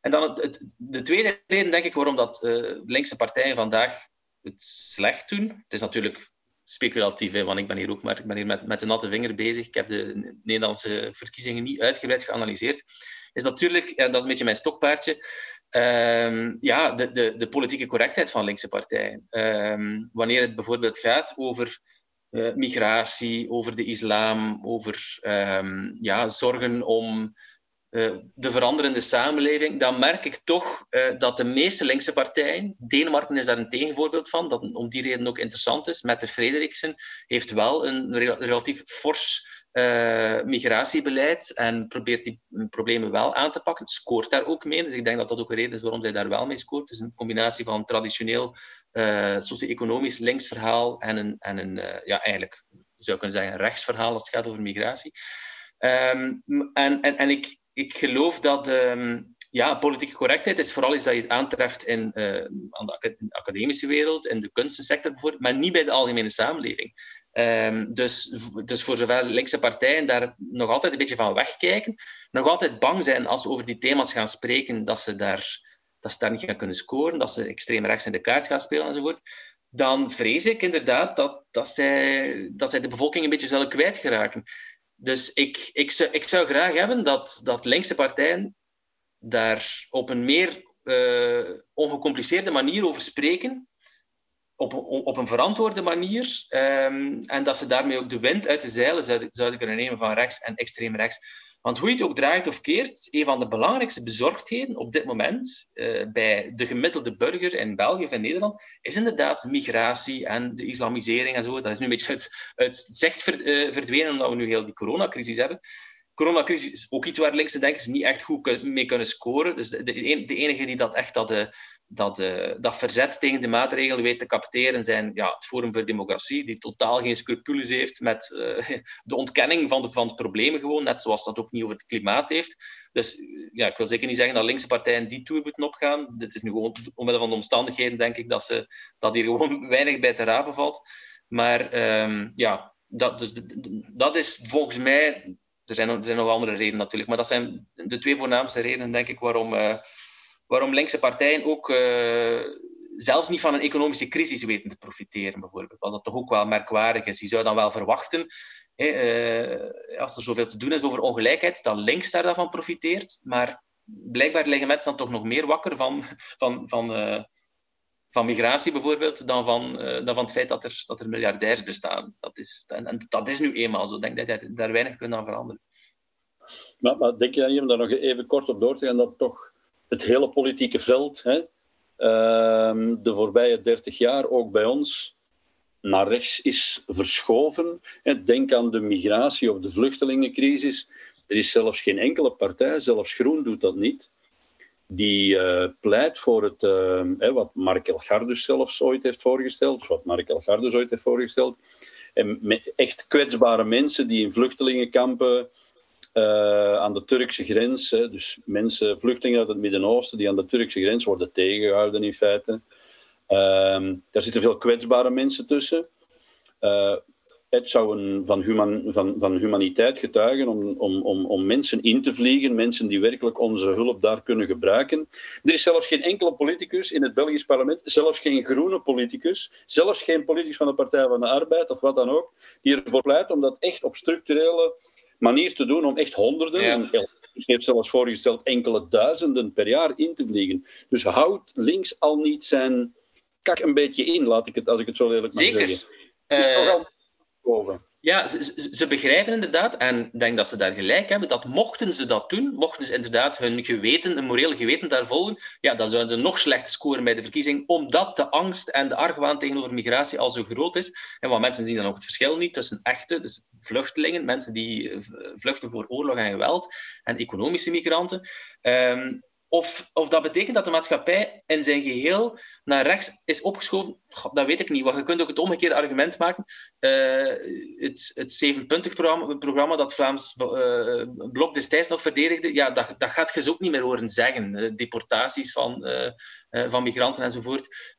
En dan het, het, de tweede reden, denk ik, waarom dat uh, linkse partijen vandaag het slecht doen. Het is natuurlijk speculatief, hè, want ik ben hier ook maar, ik ben hier met, met de natte vinger bezig. Ik heb de Nederlandse verkiezingen niet uitgebreid geanalyseerd is natuurlijk, en dat is een beetje mijn stokpaardje, um, ja, de, de, de politieke correctheid van linkse partijen. Um, wanneer het bijvoorbeeld gaat over uh, migratie, over de islam, over um, ja, zorgen om uh, de veranderende samenleving, dan merk ik toch uh, dat de meeste linkse partijen, Denemarken is daar een tegenvoorbeeld van, dat om die reden ook interessant is, met de Frederiksen, heeft wel een relatief fors uh, migratiebeleid en probeert die problemen wel aan te pakken. Scoort daar ook mee. Dus ik denk dat dat ook een reden is waarom zij daar wel mee scoort. Dus een combinatie van traditioneel uh, socio-economisch linksverhaal en een, en een uh, ja, eigenlijk zou ik kunnen zeggen, rechtsverhaal als het gaat over migratie. Um, en, en, en ik, ik geloof dat um, ja, politieke correctheid is vooral iets dat je aantreft in, aan de academische wereld, in de kunstensector bijvoorbeeld, maar niet bij de algemene samenleving. Ehm, dus, dus voor zover linkse partijen daar nog altijd een beetje van wegkijken, nog altijd bang zijn als ze over die thema's gaan spreken, dat ze daar, dat ze daar niet gaan kunnen scoren, dat ze extreem rechts in de kaart gaan spelen enzovoort, dan vrees ik inderdaad dat, dat, zij, dat zij de bevolking een beetje zullen kwijtgeraken. Dus ik, ik, zou, ik zou graag hebben dat, dat linkse partijen daar op een meer uh, ongecompliceerde manier over spreken. Op, op een verantwoorde manier. Um, en dat ze daarmee ook de wind uit de zeilen zouden, zouden kunnen nemen van rechts en extreem rechts. Want hoe je het ook draait of keert, een van de belangrijkste bezorgdheden op dit moment uh, bij de gemiddelde burger in België of in Nederland is inderdaad migratie en de islamisering en zo. Dat is nu een beetje uit, uit zicht verdwenen omdat we nu heel die coronacrisis hebben coronacrisis is ook iets waar linkse denkers niet echt goed mee kunnen scoren. Dus de, de, de enige die dat echt dat, uh, dat, uh, dat verzet tegen de maatregelen weet te capteren, zijn ja, het Forum voor Democratie, die totaal geen scrupules heeft met uh, de ontkenning van de, van problemen gewoon, net zoals dat ook niet over het klimaat heeft. Dus ja, ik wil zeker niet zeggen dat linkse partijen die toer moeten opgaan. Dit is nu gewoon omwille van de omstandigheden, denk ik, dat, ze, dat hier gewoon weinig bij te rapen valt. Maar um, ja, dat, dus, dat is volgens mij er zijn, er zijn nog andere redenen natuurlijk, maar dat zijn de twee voornaamste redenen, denk ik, waarom, uh, waarom linkse partijen ook uh, zelfs niet van een economische crisis weten te profiteren, bijvoorbeeld. Wat dat toch ook wel merkwaardig is. Je zou dan wel verwachten, uh, als er zoveel te doen is over ongelijkheid, dat links daar dan van profiteert, maar blijkbaar liggen mensen dan toch nog meer wakker van, van, van, van migratie bijvoorbeeld, dan van, uh, dan van het feit dat er, dat er miljardairs bestaan. Dat is, en, dat is nu eenmaal zo. Ik denk dat je daar weinig kunt aan veranderen. Maar, maar denk je dan, om daar nog even kort op door te gaan, dat toch het hele politieke veld hè, uh, de voorbije dertig jaar ook bij ons naar rechts is verschoven? Denk aan de migratie of de vluchtelingencrisis. Er is zelfs geen enkele partij, zelfs Groen doet dat niet, die uh, pleit voor het, uh, wat Mark Elgardus zelfs ooit heeft voorgesteld, wat Mark Elgardus ooit heeft voorgesteld, en echt kwetsbare mensen die in vluchtelingenkampen uh, aan de Turkse grens, hè, dus mensen, vluchtelingen uit het Midden-Oosten, die aan de Turkse grens worden tegengehouden in feite. Ehm, daar zitten veel kwetsbare mensen tussen het zou een, van, human, van, van humaniteit getuigen om, om, om, om mensen in te vliegen, mensen die werkelijk onze hulp daar kunnen gebruiken. Er is zelfs geen enkele politicus in het Belgisch parlement, zelfs geen groene politicus, zelfs geen politicus van de Partij van de Arbeid of wat dan ook, die ervoor pleit om dat echt op structurele manier te doen, om echt honderden, ja. heeft zelfs voorgesteld enkele duizenden per jaar in te vliegen. Dus houdt links al niet zijn kak een beetje in, laat ik het, als ik het zo lelijk mag Zeker. zeggen. Zeker. Ja, ze, begrijpen inderdaad, en ik denk dat ze daar gelijk hebben, dat mochten ze dat doen, mochten ze inderdaad hun geweten, een moreel geweten daar volgen, ja, dan zouden ze nog slechter scoren bij de verkiezing, omdat de angst en de argwaan tegenover migratie al zo groot is. En want mensen zien dan ook het verschil niet tussen echte, dus vluchtelingen, mensen die eh, vluchten voor oorlog en geweld, en economische migranten. Um, of, of dat betekent dat de maatschappij in zijn geheel naar rechts is opgeschoven, dat weet ik niet. Want je kunt ook het omgekeerde argument maken. Uh, het, het zevenpuntig-programma programma dat Vlaams uh, Blok destijds nog verdedigde, ja, dat, dat gaat je zo ook niet meer horen zeggen. Uh, deportaties van, van migranten enzovoort.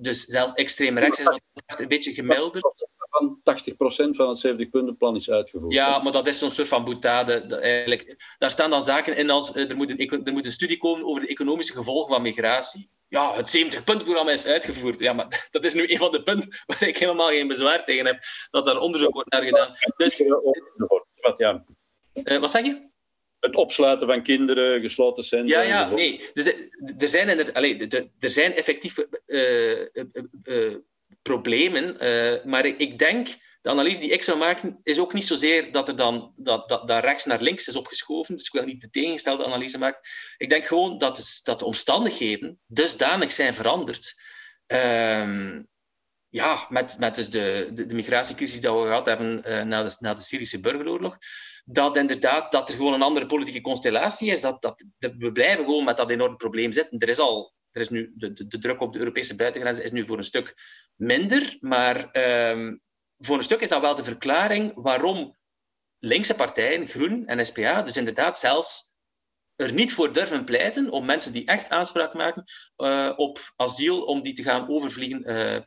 dus zelfs extreem rechts is wat een beetje gemilderd van 80% van het 70-puntenplan is uitgevoerd. Ja, maar dat is zo'n soort van boetade. eigenlijk, daar staan dan zaken in als er moet, een, er moet een studie komen over de economische gevolgen van migratie. Ja, het 70-puntenprogramma is uitgevoerd. Ja, maar dat is nu een van de punten waar ik helemaal geen bezwaar tegen heb, dat daar onderzoek wordt naar gedaan. Dus, wat, ja. Uh, wat zeg je? het opsluiten van kinderen, gesloten centra. Ja, ja, nee. Dus, er, zijn er, allez, er zijn effectief uh, uh, problemen. Maar ik denk, de analyse die ik zou maken, is ook niet zozeer dat er dan dat, dat, dat rechts naar links is opgeschoven. Dus ik wil niet de tegengestelde analyse maken. Ik denk gewoon dat, de, dat de omstandigheden dusdanig zijn veranderd. Uh, ja, met, met dus de, de, migratiecrisis die we gehad hebben uh, na, de, na de Syrische burgeroorlog, dat inderdaad dat er gewoon een andere politieke constellatie is. Dat, dat, we blijven gewoon met dat enorme probleem zitten. Er is al er is nu de, de, druk op de Europese buitengrenzen is nu voor een stuk minder, maar um, voor een stuk is dat wel de verklaring waarom linkse partijen, Groen en SPA, dus inderdaad zelfs er niet voor durven pleiten om mensen die echt aanspraak maken uh, op asiel, om die te gaan overvliegen uh,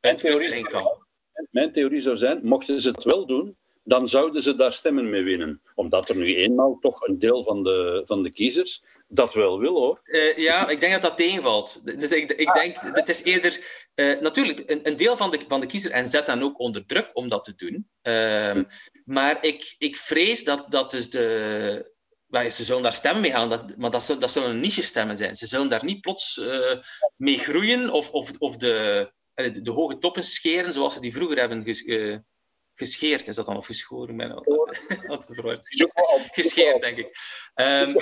uit vluchtelingenkamp. mijn theorie zou zijn, mochten ze het wel doen, dan zouden ze daar stemmen mee winnen. Omdat er nu eenmaal toch een deel van de, van de kiezers dat wel wil, hoor. Uh, ja, ik denk dat dat tegenvalt. Dus ik, ik denk, het is eerder... Uh, natuurlijk, een, een, deel van de, van de kiezer, en zet dan ook onder druk om dat te doen. Uh, maar ik, ik vrees dat, dat dus de... Ze zullen daar stemmen mee gaan, dat, maar dat, dat zullen niche-stemmen zijn. Ze zullen daar niet plots uh, mee groeien of, of, of de, de, de, hoge toppen scheren zoals ze die vroeger hebben gescheerd. Is dat dan of geschoren? Ben Gescheerd, denk ik. Um,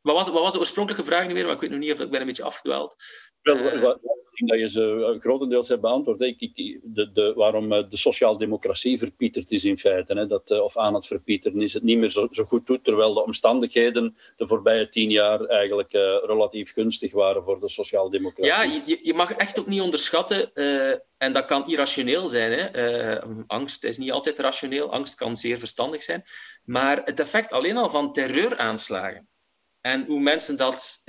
wat, was, wat was de oorspronkelijke vraag nu weer? Maar ik weet nog niet of ik ben een beetje afgedwaald. Uh, wat, dat je ze uh, grotendeels hebt beantwoord. Ik, ik, de, de, waarom uh, de sociaaldemocratie verpieterd is in feite. Hè, dat, of aan het verpieteren is, het niet meer zo, zo, goed doet. Terwijl de omstandigheden de voorbije tien jaar eigenlijk relatief gunstig waren voor de sociaaldemocratie. Ja, je, je mag echt ook niet onderschatten. en dat kan irrationeel zijn. Hè. angst is niet altijd rationeel. Angst kan zeer verstandig zijn. Maar het effect alleen al van terreuraanslagen en hoe mensen dat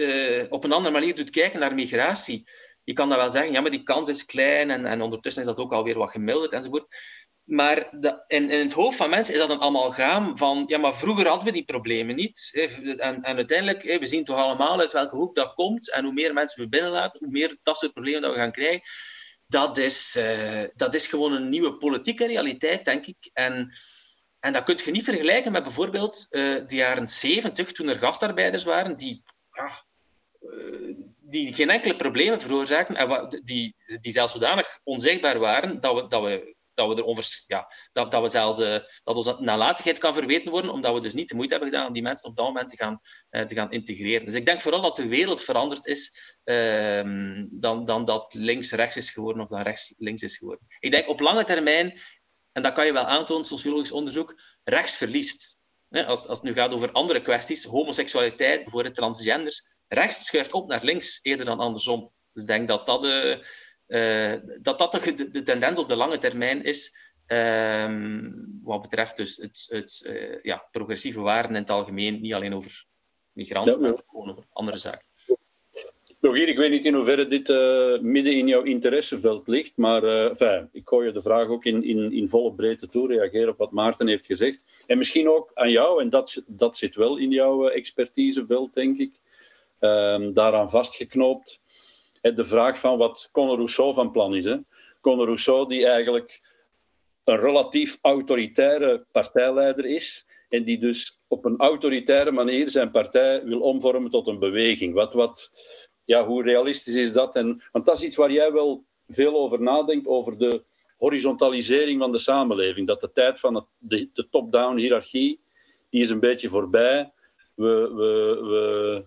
op een andere manier doet kijken naar migratie. Je kan dat wel zeggen, ja, maar die kans is klein en, en ondertussen is dat ook alweer wat gemilderd enzovoort. Maar de, in, in, het hoofd van mensen is dat een amalgaam van, ja, maar vroeger hadden we die problemen niet. En, en uiteindelijk, we zien toch allemaal uit welke hoek dat komt. En hoe meer mensen we binnenlaten, hoe meer dat problemen dat we gaan krijgen. Dat is, uh, dat is gewoon een nieuwe politieke realiteit, denk ik. En en dat kun je niet vergelijken met bijvoorbeeld uh, de jaren 70, toen er gastarbeiders waren die, ja, uh, die geen enkele problemen veroorzaakten en die, die zelfs zodanig onzichtbaar waren dat we, dat we, dat we, erover, ja, dat, dat we zelfs uh, dat onze nalatigheid kan verweten worden, omdat we dus niet de moeite hebben gedaan om die mensen op dat moment te gaan, te gaan integreren. Dus ik denk vooral dat de wereld veranderd is ehm, dan, dan dat links-rechts is geworden of dat rechts-links is geworden. Ik denk op lange termijn en dat kan je wel aantonen, sociologisch onderzoek, rechts verliest. Als, als het nu gaat over andere kwesties, homoseksualiteit, bijvoorbeeld transgenders, rechts schuift op naar links eerder dan andersom. Dus ik denk dat dat, de, uh, dat, dat de, de, tendens op de lange termijn is, uh, wat betreft dus het, het uh, ja, progressieve waarden in het algemeen, niet alleen over migranten, maar ook gewoon over andere zaken. Rogier, ik weet niet in hoeverre dit uh, midden in jouw interesseveld ligt, maar uh, enfin, ik gooi je de vraag ook in, in, in volle breedte toe, reageren op wat Maarten heeft gezegd. En misschien ook aan jou, en dat, dat zit wel in jouw expertiseveld, denk ik, um, daaraan vastgeknoopt. De vraag van wat Conor Rousseau van plan is. Hè? Conor Rousseau, die eigenlijk een relatief autoritaire partijleider is, en die dus op een autoritaire manier zijn partij wil omvormen tot een beweging. Wat, wat ja, hoe realistisch is dat? En, want dat is iets waar jij wel veel over nadenkt, over de horizontalisering van de samenleving. Dat de tijd van de top-down hiërarchie, die is een beetje voorbij. We, we, we...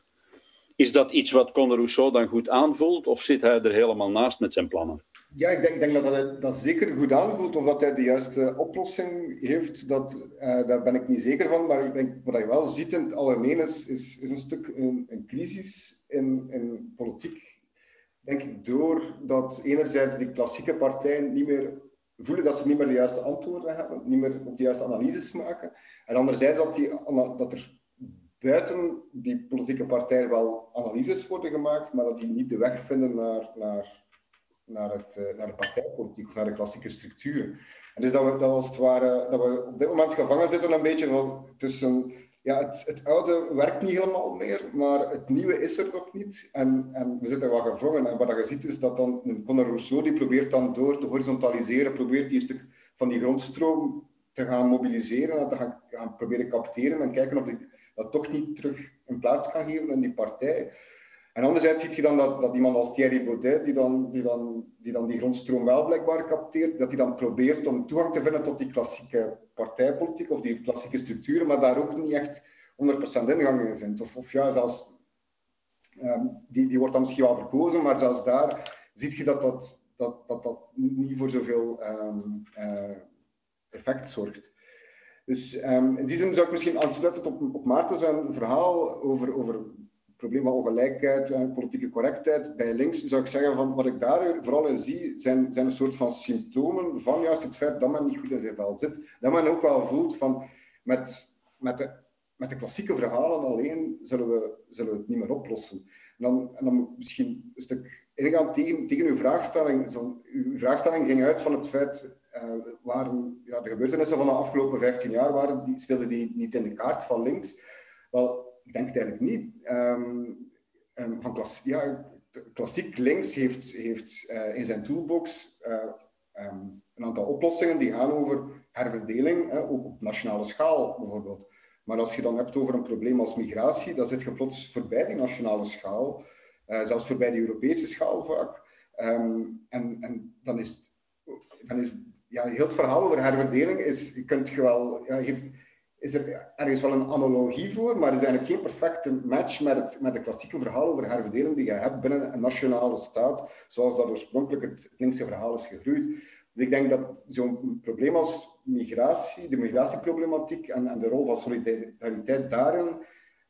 Is dat iets wat Conor Rousseau dan goed aanvoelt, of zit hij er helemaal naast met zijn plannen? Ja, ik denk, denk dat hij dat zeker goed aanvoelt. Of dat hij de juiste oplossing heeft, dat, uh, daar ben ik niet zeker van. Maar ik denk, wat je wel ziet in het algemeen is, is, een stuk een, een crisis in, in politiek, denk ik, doordat enerzijds die klassieke partijen niet meer voelen dat ze niet meer de juiste antwoorden hebben, niet meer op de juiste analyses maken. En anderzijds dat, die, dat er buiten die politieke partijen wel analyses worden gemaakt, maar dat die niet de weg vinden naar, naar, naar, het, eh, naar de partijpolitiek of naar de klassieke structuren. En dus dat we, dat als het ware, dat we op dit moment gevangen zitten een beetje tussen ja, het, het, oude werkt niet helemaal meer, maar het nieuwe is er nog niet. En, en we zitten wat gevangen. En wat je ziet is dat dan Conor Rousseau, die probeert dan door te horizontaliseren, probeert die een stuk van die grondstroom te gaan mobiliseren en te gaan, gaan proberen capteren en kijken of hij dat toch niet terug in plaats kan geven in die partij. En anderzijds zie je dan dat, dat iemand als Thierry Baudet, die dan, die, dan, die dan die grondstroom wel blijkbaar capteert, dat hij dan probeert om toegang te vinden tot die klassieke partijpolitiek of die klassieke structuren, maar daar ook niet echt 100% ingang in vindt. Of, of ja, zelfs, um, die, die wordt dan misschien wel verkozen, maar zelfs daar zie je dat dat, dat, dat, dat niet voor zoveel um, uh, effect zorgt. Dus um, in die zin zou ik misschien aansluiten op, op Maarten zijn verhaal over, over probleem van ongelijkheid en politieke correctheid bij links, zou ik zeggen van wat ik daar vooral in zie, zijn, zijn een soort van symptomen van juist het feit dat men niet goed in zijn vel zit. Dat men ook wel voelt van met, met, de, met de klassieke verhalen alleen zullen we, zullen het niet meer oplossen. En dan, en dan misschien een stuk ingaan tegen, tegen uw vraagstelling. Zo, uw vraagstelling ging uit van het feit waren, ja, de gebeurtenissen van de afgelopen 15 jaar waren, die, speelden die niet in de kaart van links. Wel, ik denk het eigenlijk niet. Ehm, ehm, van ja, klassiek links heeft, heeft uh, in zijn toolbox uh, um, een aantal oplossingen die gaan over herverdeling, uh, ook op nationale schaal bijvoorbeeld. Maar als je dan hebt over een probleem als migratie, dan zit je plots voorbij die nationale schaal, zelfs voorbij die Europese schaal vaak. en, en dan is, dan is ja, heel het verhaal over herverdeling is, je kunt je wel, ja, is er ergens wel een analogie voor, maar er is eigenlijk geen perfecte match met het, met het klassieke verhaal over herverdeling die je hebt binnen een nationale staat, zoals dat oorspronkelijk het linkse verhaal is gegroeid. Dus ik denk dat zo'n probleem als migratie, de migratieproblematiek en, en, de rol van solidariteit daarin,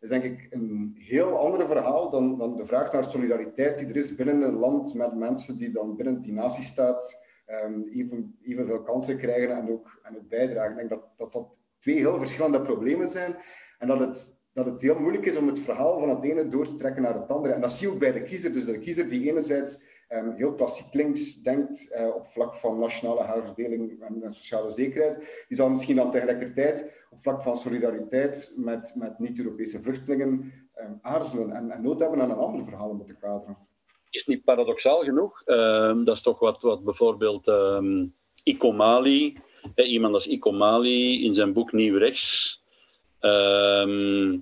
is denk ik een heel ander verhaal dan, dan de vraag naar solidariteit die er is binnen een land met mensen die dan binnen die natiestaat um, even, evenveel kansen krijgen en ook, en ook bijdragen. Ik denk dat dat, dat twee heel verschillende problemen zijn. En dat het, dat het heel moeilijk is om het verhaal van het ene door te trekken naar het andere. En dat zie je ook bij de kiezer. Dus de kiezer die enerzijds um, heel klassiek links denkt uh, op vlak van nationale herverdeling en, sociale zekerheid, die zal misschien dan tegelijkertijd op vlak van solidariteit met, met niet-Europese vluchtelingen um, aarzelen en, en nood hebben aan een ander verhaal moeten kaderen. Is niet paradoxaal genoeg? Uh, dat is toch wat, wat bijvoorbeeld um, Ikomali iemand als Ikomali in zijn boek Nieuw Rechts ehm,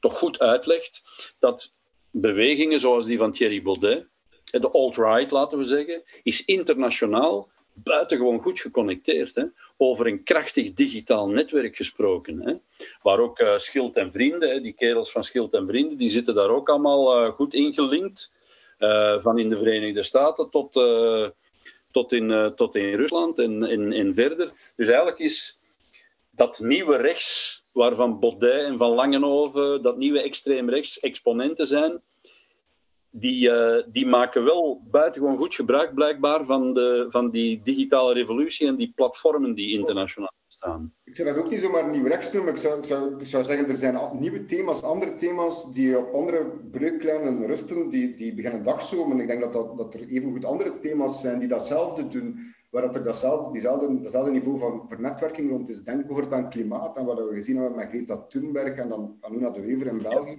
toch goed uitlegt dat bewegingen zoals die van Thierry Baudet, de alt-right laten we zeggen, is internationaal buitengewoon goed geconnecteerd. Hè? Over een krachtig digitaal netwerk gesproken. Hè? Waar ook uh, Schild en Vrienden, hè, die kerels van Schild en Vrienden, die zitten daar ook allemaal uh, goed ingelinkt. Uh, van in de Verenigde Staten tot tot in, uh, tot in Rusland en, en, en verder. Dus eigenlijk is dat nieuwe rechts, waarvan Baudet en Van Langenhoven, dat nieuwe extreem rechts exponenten zijn, die, uh, die maken wel buitengewoon goed gebruik blijkbaar van, de, van die digitale revolutie en die platformen die internationaal bestaan. Ik zou dat ook niet zomaar nieuw rechts noemen. Ik zou, ik, zou, zou zeggen, er zijn nieuwe thema's, andere thema's die op andere breuklijnen rusten, die, die beginnen dagzomen. Ik denk dat, dat, dat er evengoed andere thema's zijn die datzelfde doen, waar dat er datzelfde, diezelfde, datzelfde niveau van vernetwerking rond is. Denk bijvoorbeeld aan klimaat en wat we gezien hebben met Greta Thunberg en dan Anuna de Wever in België.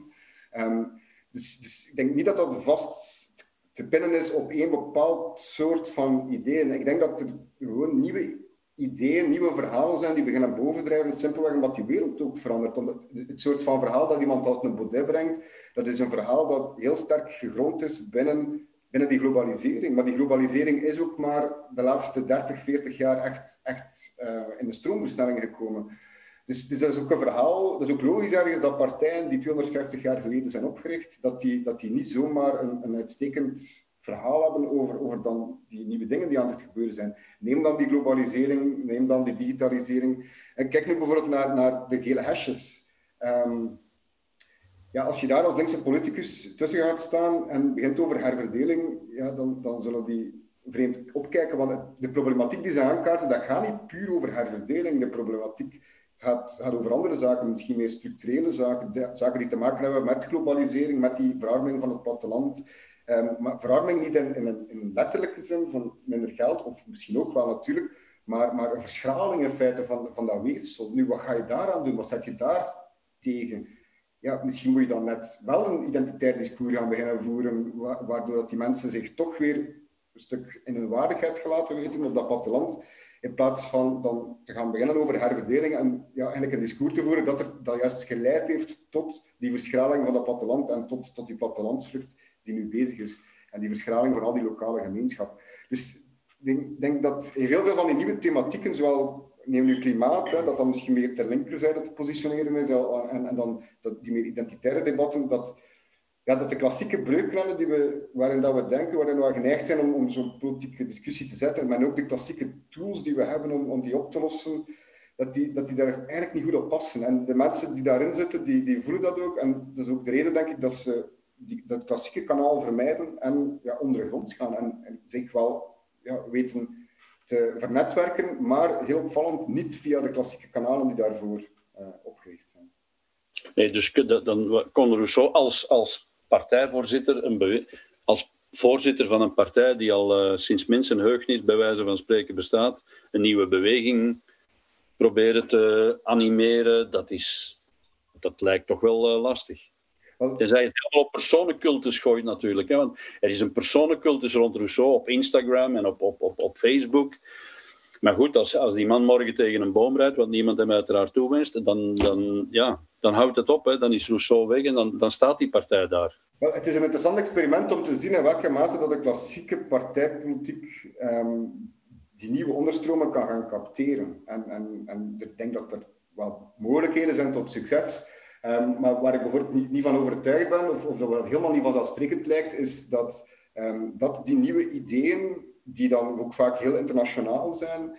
Um, dus, dus, ik denk niet dat dat vast te pinnen is op één bepaald soort van ideeën. Ik denk dat er gewoon nieuwe ideeën, nieuwe verhalen zijn die beginnen bovendrijven, simpelweg omdat die wereld ook verandert. Het soort van verhaal dat iemand als een Baudet brengt, dat is een verhaal dat heel sterk gegrond is binnen, binnen die globalisering. Maar die globalisering is ook maar de laatste 30, 40 jaar echt, echt uh, in de stroomversnelling gekomen. Dus, dus, dat is ook een verhaal, dat is ook logisch ergens dat partijen die 250 jaar geleden zijn opgericht, dat die, dat die niet zomaar een, een uitstekend verhaal hebben over, over dan die nieuwe dingen die aan het gebeuren zijn. Neem dan die globalisering, neem dan die digitalisering. En kijk nu bijvoorbeeld naar, naar de gele hashjes. Ehm, ja, als je daar als linkse politicus tussen gaat staan en begint over herverdeling, ja, dan, dan zullen die vreemd opkijken. Want de problematiek die ze aankaarten, dat gaat niet puur over herverdeling. De problematiek gaat, gaat over andere zaken, misschien meer structurele zaken. zaken die te maken hebben met globalisering, met die verarming van het platteland Um, maar verarming niet in, in, een, letterlijke zin van minder geld, of misschien ook wel natuurlijk, maar, maar een verschraling in feite van, van dat weefsel. Nu, wat ga je daaraan doen? Wat zet je daar tegen? Ja, misschien moet je dan net wel een identiteitsdiscours gaan beginnen voeren, waardoor dat die mensen zich toch weer een stuk in hun waardigheid gelaten weten op dat platteland, in plaats van dan te gaan beginnen over herverdeling en ja, eigenlijk een discours te voeren dat, er, dat juist geleid heeft tot die verschraling van dat platteland en tot, tot die plattelandsvlucht die nu bezig is. En die verschraling van al die lokale gemeenschap. Dus ik denk, denk, dat heel veel van die nieuwe thematieken, zowel neem nu klimaat, hè, dat dan misschien meer ter linkerzijde te positioneren is, en, en dan dat, die meer identitaire debatten, dat, ja, dat de klassieke breuklijnen die we, waarin dat we denken, waarin we geneigd zijn om, om zo'n politieke discussie te zetten, maar ook de klassieke tools die we hebben om, om die op te lossen, dat die, dat die daar eigenlijk niet goed op passen. En de mensen die daarin zitten, die, die voelen dat ook. En dat is ook de reden, denk ik, dat ze die, dat klassieke kanaal vermijden en ja, ondergronds gaan en, en zich wel ja, weten te vernetwerken, maar heel opvallend niet via de klassieke kanalen die daarvoor uh, opgericht zijn. Nee, dus dan kon Rousseau als, als partijvoorzitter, een als voorzitter van een partij die al uh, sinds mensenheugenis, bij wijze van spreken, bestaat, een nieuwe beweging proberen te animeren, dat, is, dat lijkt toch wel uh, lastig. Tenzij je het helemaal op personencultus gooit natuurlijk. Hè? Want er is een personencultus rond Rousseau op Instagram en op, op, op, op Facebook. Maar goed, als, als die man morgen tegen een boom rijdt, wat niemand hem uiteraard toewenst, dan, dan, ja, dan houdt het op. Hè. Dan is Rousseau weg en dan, dan staat die partij daar. Wel, het is een interessant experiment om te zien in welke mate dat de klassieke partijpolitiek ehm, die nieuwe onderstromen kan gaan capteren. En, en, en ik denk dat er wel mogelijkheden zijn tot succes. Um, maar waar ik bijvoorbeeld niet, niet van overtuigd ben, of, of dat wel helemaal niet vanzelfsprekend lijkt, is dat, um, dat die nieuwe ideeën die dan ook vaak heel internationaal zijn,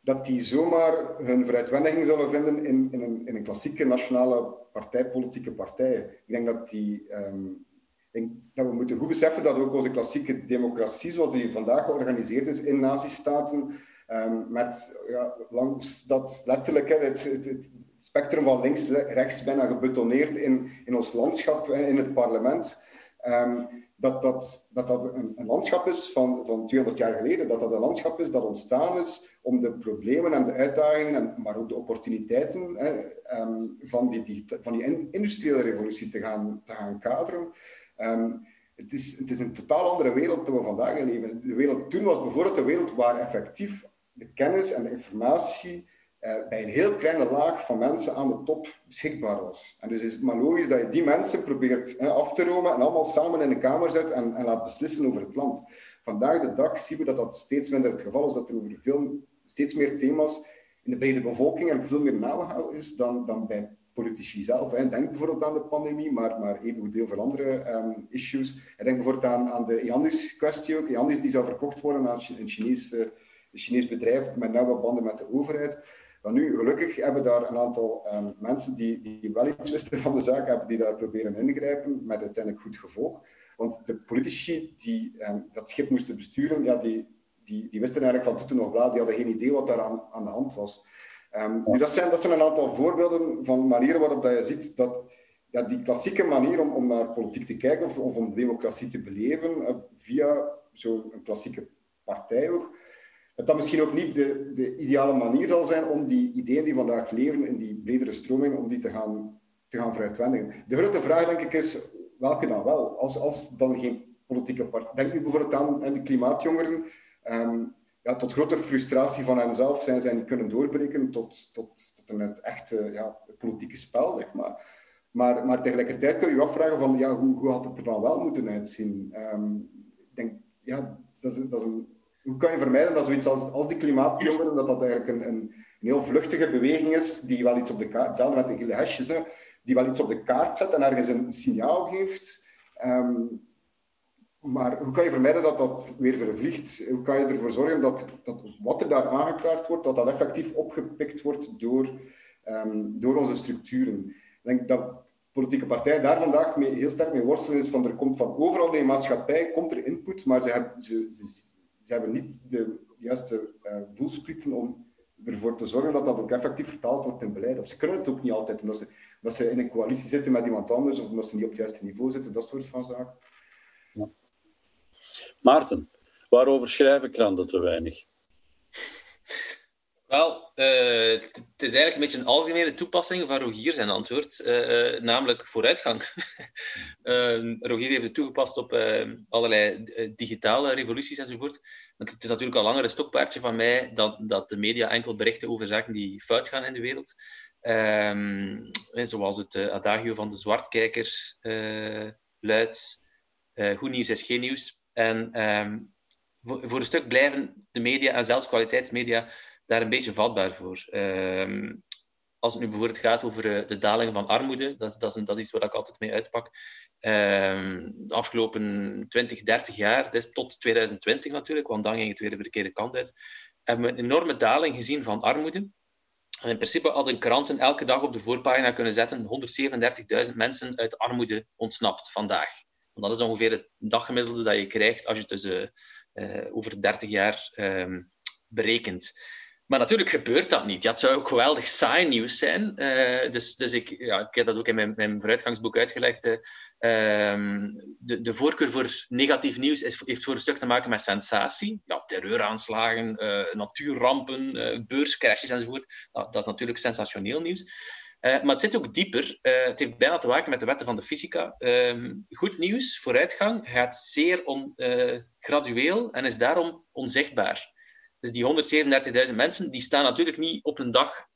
dat die zomaar hun vooruitwendiging zullen vinden in, in, een, in een klassieke nationale partijpolitieke partij. Ik denk dat die. Um, denk dat we moeten goed beseffen dat ook onze klassieke democratie, zoals die vandaag georganiseerd is in nazistaten, um, met ja, langs dat letterlijk het, het, spectrum van links-rechts bijna gebetoneerd in, in ons landschap, in het parlement. Um, dat dat, dat, dat een, een, landschap is van, van 200 jaar geleden. Dat dat een landschap is dat ontstaan is om de problemen en de uitdagingen, en, maar ook de opportuniteiten hè, um, van, die, die, van die industriële revolutie te gaan, te gaan kaderen. Um, het, is, het is een totaal andere wereld dan we vandaag leven. De wereld toen was bijvoorbeeld een wereld waar effectief de kennis en de informatie uh, bij een heel kleine laag van mensen aan de top beschikbaar was. En dus is het maar logisch dat je die mensen probeert af te romen en allemaal samen in de kamer zet en, en, laat beslissen over het land. Vandaag de dag zien we dat dat steeds minder het geval is, dat er over veel, steeds meer thema's in de brede bevolking en veel meer nagehouden is dan, dan bij politici zelf. Denk bijvoorbeeld aan de pandemie, maar, maar even heel veel andere um, issues. Denk bijvoorbeeld aan, aan de Iandis-kwestie ook. Iandis die zou verkocht worden aan een Chinees, uh, een Chinees bedrijf met nauwe banden met de overheid. Maar nu, gelukkig hebben we daar een aantal um, mensen die, die wel iets wisten van de zaak, hebben die daar proberen ingrijpen, met uiteindelijk goed gevolg. Want de politici die um, dat schip moesten besturen, ja, die, die, die wisten eigenlijk van toen nog laat, die hadden geen idee wat daar aan, aan de hand was. Um, nu, dat, zijn, dat zijn een aantal voorbeelden van manieren waarop dat je ziet dat ja, die klassieke manier om, om naar politiek te kijken of, of om democratie te beleven, uh, via zo'n klassieke partij ook, dat dat misschien ook niet de, de ideale manier zal zijn om die ideeën die vandaag leven in die bredere stroming, om die te gaan, te gaan. De grote vraag, denk ik, is welke dan wel? Als, als dan geen politieke partij... Denk nu bijvoorbeeld aan, de klimaatjongeren. Um, ja, tot grote frustratie van henzelf zijn zij niet kunnen doorbreken tot, tot, tot een echte ja, politieke spel, maar. Maar, maar tegelijkertijd kun je je afvragen van, ja, hoe, hoe had het er dan wel moeten uitzien? Um, ik denk, ja, dat is, dat is een hoe kan je vermijden dat zoiets als, als die klimaatjongeren, dat dat eigenlijk een, een, een, heel vluchtige beweging is, die wel iets op de kaart, hetzelfde met de gele hesjes, die wel iets op de kaart zet en ergens een signaal geeft. Um, maar hoe kan je vermijden dat dat weer vervliegt? Hoe kan je ervoor zorgen dat, dat wat er daar aangekaart wordt, dat dat effectief opgepikt wordt door, um, door onze structuren? Ik denk dat politieke partijen daar vandaag mee, heel sterk mee worstelen is van er komt van overal in de maatschappij komt er input, maar ze, hebben, ze, ze hebben niet de juiste uh, voelsprieten om ervoor te zorgen dat dat ook effectief vertaald wordt in beleid. Of ze kunnen het ook niet altijd, omdat ze, omdat ze in een coalitie zitten met iemand anders, of omdat ze niet op het juiste niveau zitten, dat soort van zaken. Ja. Maarten, waarover schrijven kranten te weinig? Wel, uh, het is eigenlijk een beetje een algemene toepassing van Rogier zijn antwoord, uh, uh, namelijk vooruitgang. Rogier heeft het toegepast op allerlei digitale revoluties enzovoort. Want het is natuurlijk al langer een stokpaardje van mij dat, dat de media enkel berichten over zaken die fout gaan in de wereld. Um, zoals het adagio van de zwartkijker luidt, goed nieuws is geen nieuws. En voor, voor een stuk blijven de media en zelfs kwaliteitsmedia daar een beetje vatbaar voor. Ehm, als het nu bijvoorbeeld gaat over eh, de daling van armoede, dat, dat, is, dat is iets waar ik altijd mee uitpak. Ehm, de afgelopen 20, 30 jaar, dus tot 2020 natuurlijk, want dan ging het weer de verkeerde kant uit, hebben we een enorme daling gezien van armoede. En in principe hadden kranten elke dag op de voorpagina kunnen zetten 137.000 mensen uit armoede ontsnapt vandaag. Want dat is ongeveer het daggemiddelde dat je krijgt als je het dus uh, over 30 jaar um, berekent. Maar natuurlijk gebeurt dat niet. Dat zou ook geweldig saai nieuws zijn. Uh, dus dus ik, ja, ik heb dat ook in mijn, mijn vooruitgangsboek uitgelegd. Uh, de, de voorkeur voor negatief nieuws is, heeft voor een stuk te maken met sensatie. Ja, terreuraanslagen, uh, natuurrampen, beurscrashes enzovoort. Nou, dat is natuurlijk sensationeel nieuws. maar het zit ook dieper. het heeft bijna te maken met de wetten van de fysica. Ehm, goed nieuws, vooruitgang, gaat zeer on, gradueel en is daarom onzichtbaar. Dus die 137.000 mensen, die staan natuurlijk niet op een dag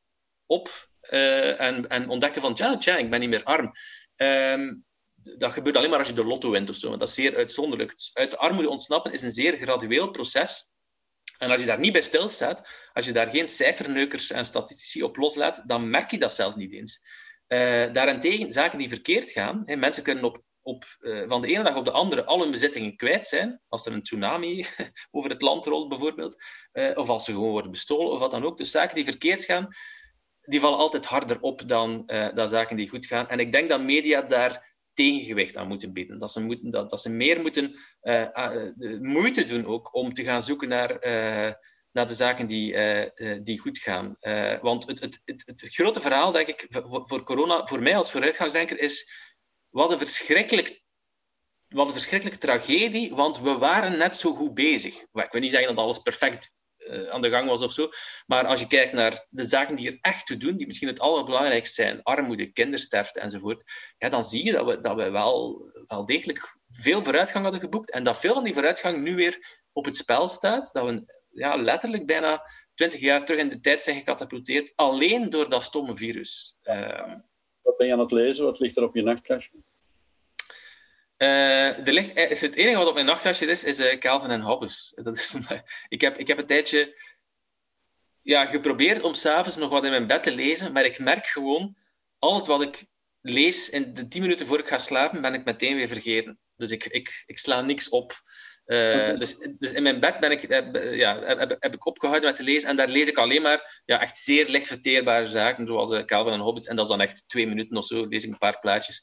op uh, en, en, ontdekken van, tja, tja, ik ben niet meer arm. Um, dat gebeurt alleen maar als je de lotto wint of zo. Dat is zeer uitzonderlijk. Dus uit de armoede ontsnappen is een zeer gradueel proces. En als je daar niet bij stilstaat, als je daar geen cijferneukers en statistici op loslaat, dan merk je dat zelfs niet eens. Uh, daarentegen, zaken die verkeerd gaan, mensen kunnen op op, uh, van de ene dag op de andere al hun bezittingen kwijt zijn, als er een tsunami over het land rolt bijvoorbeeld, uh, of als ze gewoon worden bestolen of wat dan ook. Dus zaken die verkeerd gaan, die vallen altijd harder op dan, uh, zaken die goed gaan. En ik denk dat media daar tegengewicht aan moeten bieden. Dat ze, moeten, dat, dat ze meer moeten moeite doen ook om te gaan zoeken naar, naar de zaken die, die goed gaan. want het, het, het, het, grote verhaal, denk ik, voor, voor corona, voor mij als vooruitgangsdenker, is wat een verschrikkelijk wat een verschrikkelijke tragedie, want we waren net zo goed bezig. Ik wil niet zeggen dat alles perfect uh, aan de gang was of zo, maar als je kijkt naar de zaken die er echt toe doen, die misschien het allerbelangrijkste zijn, armoede, kindersterfte enzovoort, ja, dan zie je dat we, dat we wel, wel degelijk veel vooruitgang hadden geboekt en dat veel van die vooruitgang nu weer op het spel staat, dat we ja, letterlijk bijna twintig jaar terug in de tijd zijn gecatapulteerd, alleen door dat stomme virus. Uh, wat ben je aan het lezen? Wat ligt er op je nachtkastje? Uh, er ligt, eh, het enige wat op mijn nachtkastje is, is uh, Calvin en Hobbes. Dat is, ik, heb, ik heb een tijdje ja, geprobeerd om s'avonds nog wat in mijn bed te lezen, maar ik merk gewoon, alles wat ik lees in de tien minuten voor ik ga slapen, ben ik meteen weer vergeten. Dus ik, ik, ik sla niks op. Uh, dus, dus, in mijn bed ben ik, heb, ja, heb, heb, ik opgehouden met te lezen en daar lees ik alleen maar ja, echt zeer licht verteerbare zaken, zoals uh, Calvin en Hobbits. En dat is dan echt twee minuten of zo, lees ik een paar plaatjes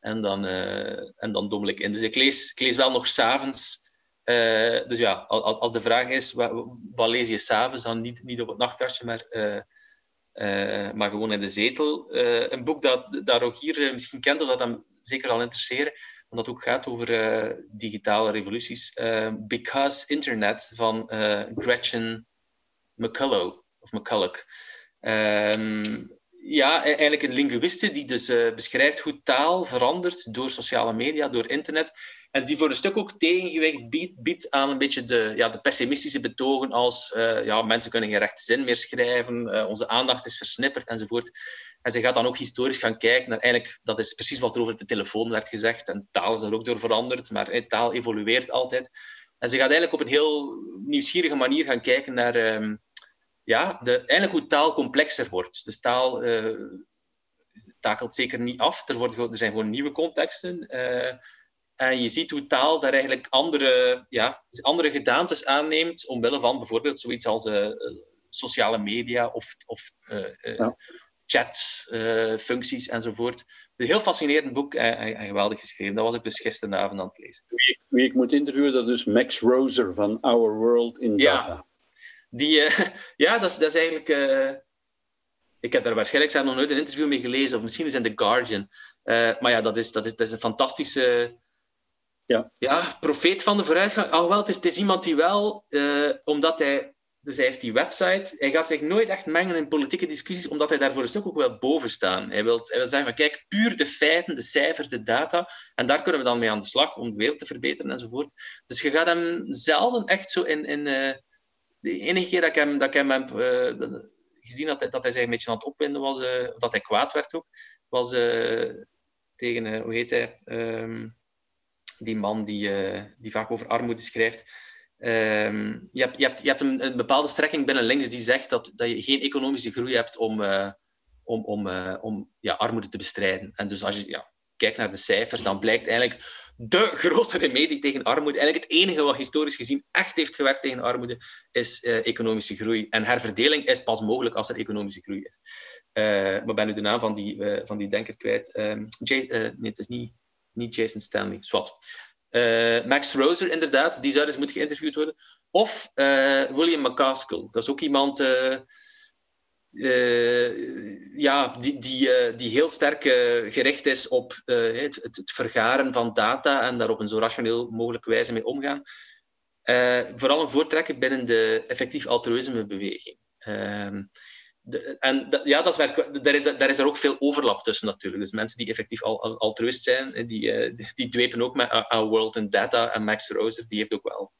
en dan, uh, en dan dommel ik in. Dus ik lees, ik lees wel nog s'avonds. dus ja, als, als de vraag is, wat, wat lees je s'avonds, dan niet, niet op het nachtkastje, maar, maar gewoon in de zetel. een boek dat, dat ook hier misschien kent, of dat hem zeker al interesseren, het ook gaat over uh, digitale revoluties. Uh, Because Internet van uh, Gretchen McCullough, of McCulloch. Um, ja, e-, eigenlijk een linguiste die dus beschrijft hoe taal verandert door sociale media, door internet. En die voor een stuk ook tegengewicht biedt, biedt aan een beetje de, ja, de pessimistische betogen als ja, mensen kunnen geen rechte zin meer schrijven, onze aandacht is versnipperd enzovoort. En ze gaat dan ook historisch gaan kijken naar eigenlijk, dat is precies wat er over de telefoon werd gezegd. En de taal is er ook door veranderd, maar taal evolueert altijd. En ze gaat eigenlijk op een heel nieuwsgierige manier gaan kijken naar um, ja, de, eigenlijk hoe taal complexer wordt. Dus taal uh, takelt zeker niet af. Er, worden, er zijn gewoon nieuwe contexten. En je ziet hoe taal daar eigenlijk andere, ja, andere gedaantes aanneemt, omwille van bijvoorbeeld zoiets als uh, sociale media of, of ja chats, uh, functies enzovoort. Een heel fascinerend boek en, en, geweldig geschreven. Dat was ik dus gisteravond aan het lezen. Wie, wie ik moet interviewen, dat is Max Roser van Our World in Data. Ja, die, ja dat, is, dat is eigenlijk... Ik heb daar waarschijnlijk zelf nog nooit een interview mee gelezen, of misschien is in The Guardian. maar ja, dat is, dat, is, dat is een fantastische... Ja. ja, profeet van de vooruitgang. Alhoewel, het is, het is iemand die wel, omdat hij dus hij heeft die website. Hij gaat zich nooit echt mengen in politieke discussies, omdat hij daar voor een stuk ook wel boven staat. Hij wil, hij zeggen van, kijk, puur de feiten, de cijfers, de data. En daar kunnen we dan mee aan de slag om de wereld te verbeteren enzovoort. Dus je gaat hem zelden echt zo in... in uh, de enige keer dat ik hem, dat ik hem heb uh, gezien dat hij, dat hij zich een beetje aan het opwinden was, uh, dat hij kwaad werd ook, was tegen, hoe heet hij, um, die man die, die vaak over armoede schrijft. Um, je, hebt, je, hebt, je hebt een, bepaalde strekking binnen links die zegt dat, dat je geen economische groei hebt om, uh, om, om, uh, om ja, armoede te bestrijden. En dus als je ja, kijkt naar de cijfers, dan blijkt eigenlijk de grote remedie tegen armoede, eigenlijk het enige wat historisch gezien echt heeft gewerkt tegen armoede, is economische groei. En herverdeling is pas mogelijk als er economische groei is. maar ben nu de naam van die, van die denker kwijt. Um, Jay, nee, het is niet, niet Jason Stanley. Swat. Max Roser, inderdaad, die zou eens moeten geïnterviewd worden. Of William McCaskill. Dat is ook iemand ja, die, die, die heel sterk gericht is op het, het, vergaren van data en daar op een zo rationeel mogelijke wijze mee omgaan. vooral een voortrekker binnen de effectief altruïsme-beweging. En ja, dat is waar, daar, is, daar is er ook veel overlap tussen natuurlijk. Dus mensen die effectief al, altruïst zijn, die, uh, die dwepen ook met Our World in Data. En Max Roser, die heeft ook wel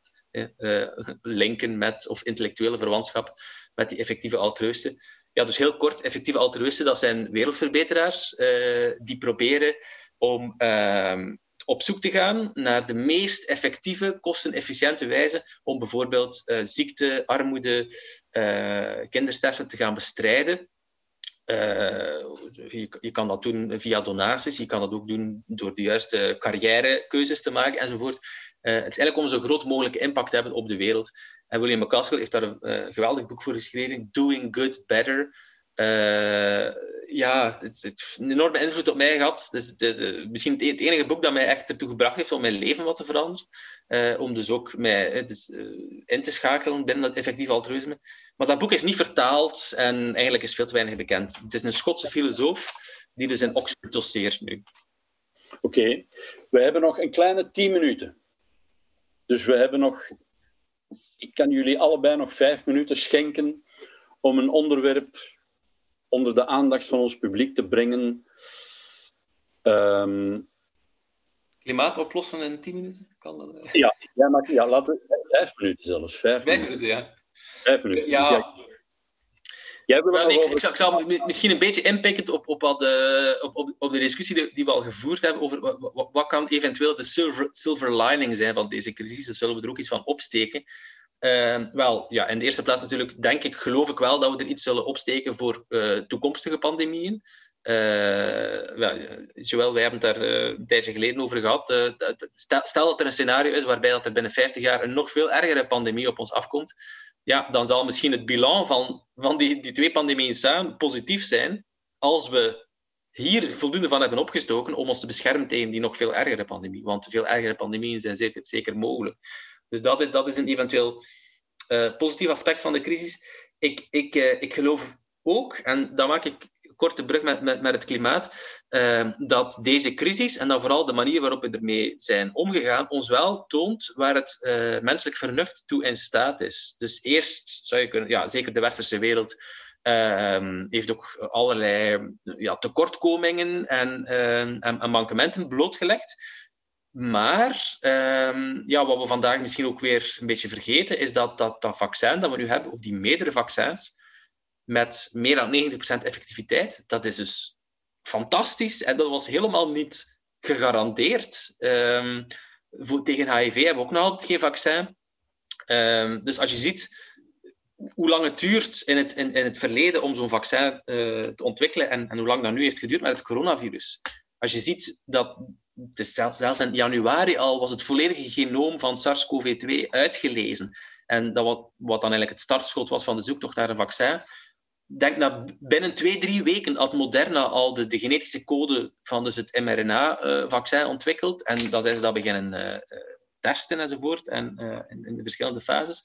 uh, linken met, of intellectuele verwantschap met die effectieve altruïsten. Ja, dus heel kort, effectieve altruïsten, dat zijn wereldverbeteraars die proberen om ehm, op zoek te gaan naar de meest effectieve, kostenefficiënte wijze om bijvoorbeeld uh, ziekte, armoede, uh, kindersterfte te gaan bestrijden. Uh, je, je, kan dat doen via donaties, je kan dat ook doen door de juiste carrièrekeuzes te maken enzovoort. het is eigenlijk om zo groot mogelijke impact te hebben op de wereld. En William McCaskill heeft daar een geweldig boek voor geschreven, Doing Good Better. Uh, ja, het, heeft een enorme invloed op mij gehad. Dus de, misschien het, enige boek dat mij echt ertoe gebracht heeft om mijn leven wat te veranderen. Uh, om dus ook mij dus, uh, in te schakelen binnen dat effectief altruïsme. Maar dat boek is niet vertaald en eigenlijk is veel te weinig bekend. Het is een Schotse filosoof die dus in Oxford doseert nu. Oké, we hebben nog een kleine tien minuten. Dus we hebben nog... Ik kan jullie allebei nog vijf minuten schenken om een onderwerp onder de aandacht van ons publiek te brengen. Um... Klimaat oplossen in 10 minuten? Kan dat? Eh? Ja, ja, maar, ja laten we, vijf minuten zelfs. Vijf, vijf minuten. ja. Vijf minuten. Ja. Jij wil well, ik, ik, zal, ik, zal, misschien een beetje inpikken op, op, wat de, op, op, op de discussie die, die, we al gevoerd hebben over wat, wat, kan eventueel de silver, silver lining zijn van deze crisis. Daar zullen we er ook iets van opsteken. Uh, wel, ja, in de eerste plaats natuurlijk denk ik, geloof ik wel dat we er iets zullen opsteken voor uh, toekomstige pandemieën. Uh, ja, zowel, wij hebben het daar een tijdje geleden over gehad. Stel, stel, dat er een scenario is waarbij dat er binnen 50 jaar een nog veel ergere pandemie op ons afkomt, ja, dan zal misschien het bilan van, van die, die twee pandemieën samen positief zijn als we hier voldoende van hebben opgestoken om ons te beschermen tegen die nog veel ergere pandemie. Want veel ergere pandemieën zijn zeker, zeker mogelijk. Dus dat is, dat is een eventueel uh, positief aspect van de crisis. Ik, ik, uh, ik geloof ook, en dan maak ik korte brug met, met, met het klimaat, uh, dat deze crisis, en dan vooral de manier waarop we ermee zijn omgegaan, ons wel toont waar het menselijk vernuft toe in staat is. Dus eerst zou je kunnen, ja, zeker de westerse wereld, uh, heeft ook allerlei ja, tekortkomingen en, uh, en, mankementen blootgelegd. Maar um, ja, wat we vandaag misschien ook weer een beetje vergeten, is dat dat, dat vaccin dat we nu hebben, of die meerdere vaccins, met meer dan 90% effectiviteit, dat is dus fantastisch. En dat was helemaal niet gegarandeerd. Um, voor, tegen HIV hebben we ook nog altijd geen vaccin. Um, dus als je ziet hoe lang het duurt in het, in, in het verleden om zo'n vaccin uh, te ontwikkelen en, en hoe lang dat nu heeft geduurd met het coronavirus. Als je ziet dat dus zelfs, in januari al was het volledige genoom van SARS-CoV-2 uitgelezen. En dat wat, wat dan eigenlijk het startschot was van de zoektocht naar een vaccin. Denk dat binnen twee, drie weken had Moderna al de, genetische code van dus het mRNA-vaccin uh, ontwikkeld. En dan zijn ze dat beginnen uh, testen enzovoort, en, uh, in, in, de verschillende fases.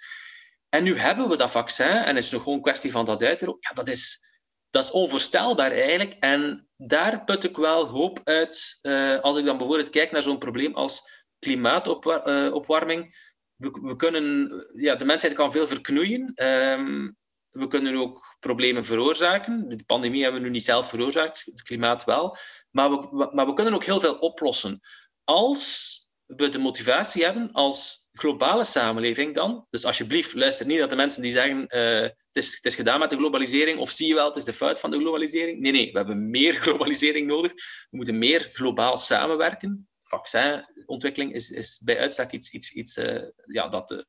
En nu hebben we dat vaccin, en het is nog gewoon een kwestie van dat uitrollen. Ja, dat is, dat is onvoorstelbaar eigenlijk. En daar put ik wel hoop uit uh, als ik dan bijvoorbeeld kijk naar zo'n probleem als klimaatopwarming. Uh, we, we, kunnen, ja, de mensheid kan veel verknoeien. Um, we kunnen ook problemen veroorzaken. De pandemie hebben we nu niet zelf veroorzaakt, het klimaat wel. Maar we, maar we kunnen ook heel veel oplossen. Als we de motivatie hebben als globale samenleving dan. Dus alsjeblieft, luister niet naar de mensen die zeggen uh, het, is, het is gedaan met de globalisering of zie je wel, het is de fout van de globalisering. Nee, nee, we hebben meer globalisering nodig. We moeten meer globaal samenwerken. Vaccinontwikkeling is, is bij uitstek iets, iets, iets uh, ja, dat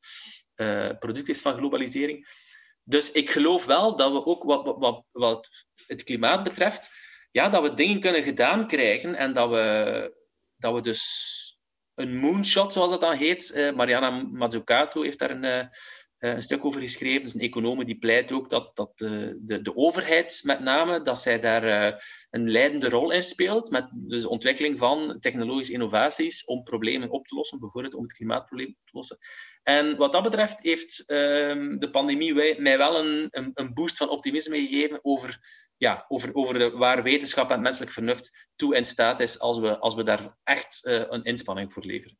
uh, product is van globalisering. Dus ik geloof wel dat we ook wat, wat, wat het klimaat betreft, ja, dat we dingen kunnen gedaan krijgen en dat we, dat we dus een moonshot, zoals dat dan heet. Uh, Mariana Mazzucato heeft daar een, uh, een stuk over geschreven. Dus een econoom die pleit ook dat, dat de, de, de overheid met name, dat zij daar een leidende rol in speelt met dus de ontwikkeling van technologische innovaties om problemen op te lossen, bijvoorbeeld om het klimaatprobleem op te lossen. En wat dat betreft heeft ehm, de pandemie mij wel een, een, een, boost van optimisme gegeven over, ja, over, over de, waar wetenschap en menselijk vernuft toe in staat is als we, als we daar echt uh, een inspanning voor leveren.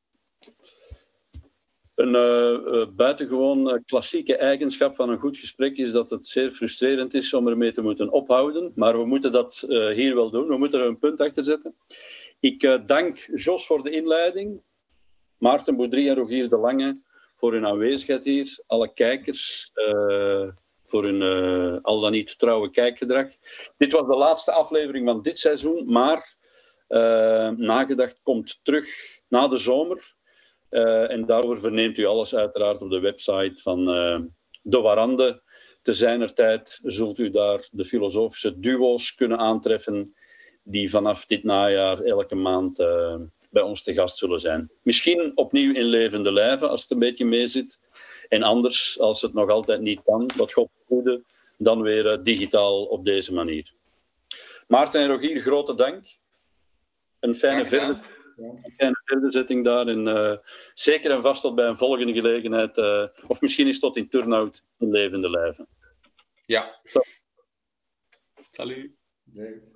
Een uh, buitengewoon klassieke eigenschap van een goed gesprek is dat het zeer frustrerend is om ermee te moeten ophouden. Maar we moeten dat hier wel doen. We moeten er een punt achter zetten. Ik dank Jos voor de inleiding, Maarten Boudry en Rogier de Lange voor hun aanwezigheid hier. Alle kijkers voor hun al dan niet trouwe kijkgedrag. Dit was de laatste aflevering van dit seizoen, maar Nagedacht komt terug na de zomer. Uh, en daarover verneemt u alles uiteraard op de website van De Warande. Te zijner tijd zult u daar de filosofische duo's kunnen aantreffen die vanaf dit najaar elke maand bij ons te gast zullen zijn. Misschien opnieuw in levende lijven als het een beetje meezit. En anders, als het nog altijd niet kan, wat God goede, dan weer digitaal op deze manier. Maarten en Rogier, grote dank. Een fijne verder een fijne verderzetting daar. En uh, zeker en vast tot bij een volgende gelegenheid. Uh, of misschien is tot in turnout in levende lijven. Ja. Salut. Nee.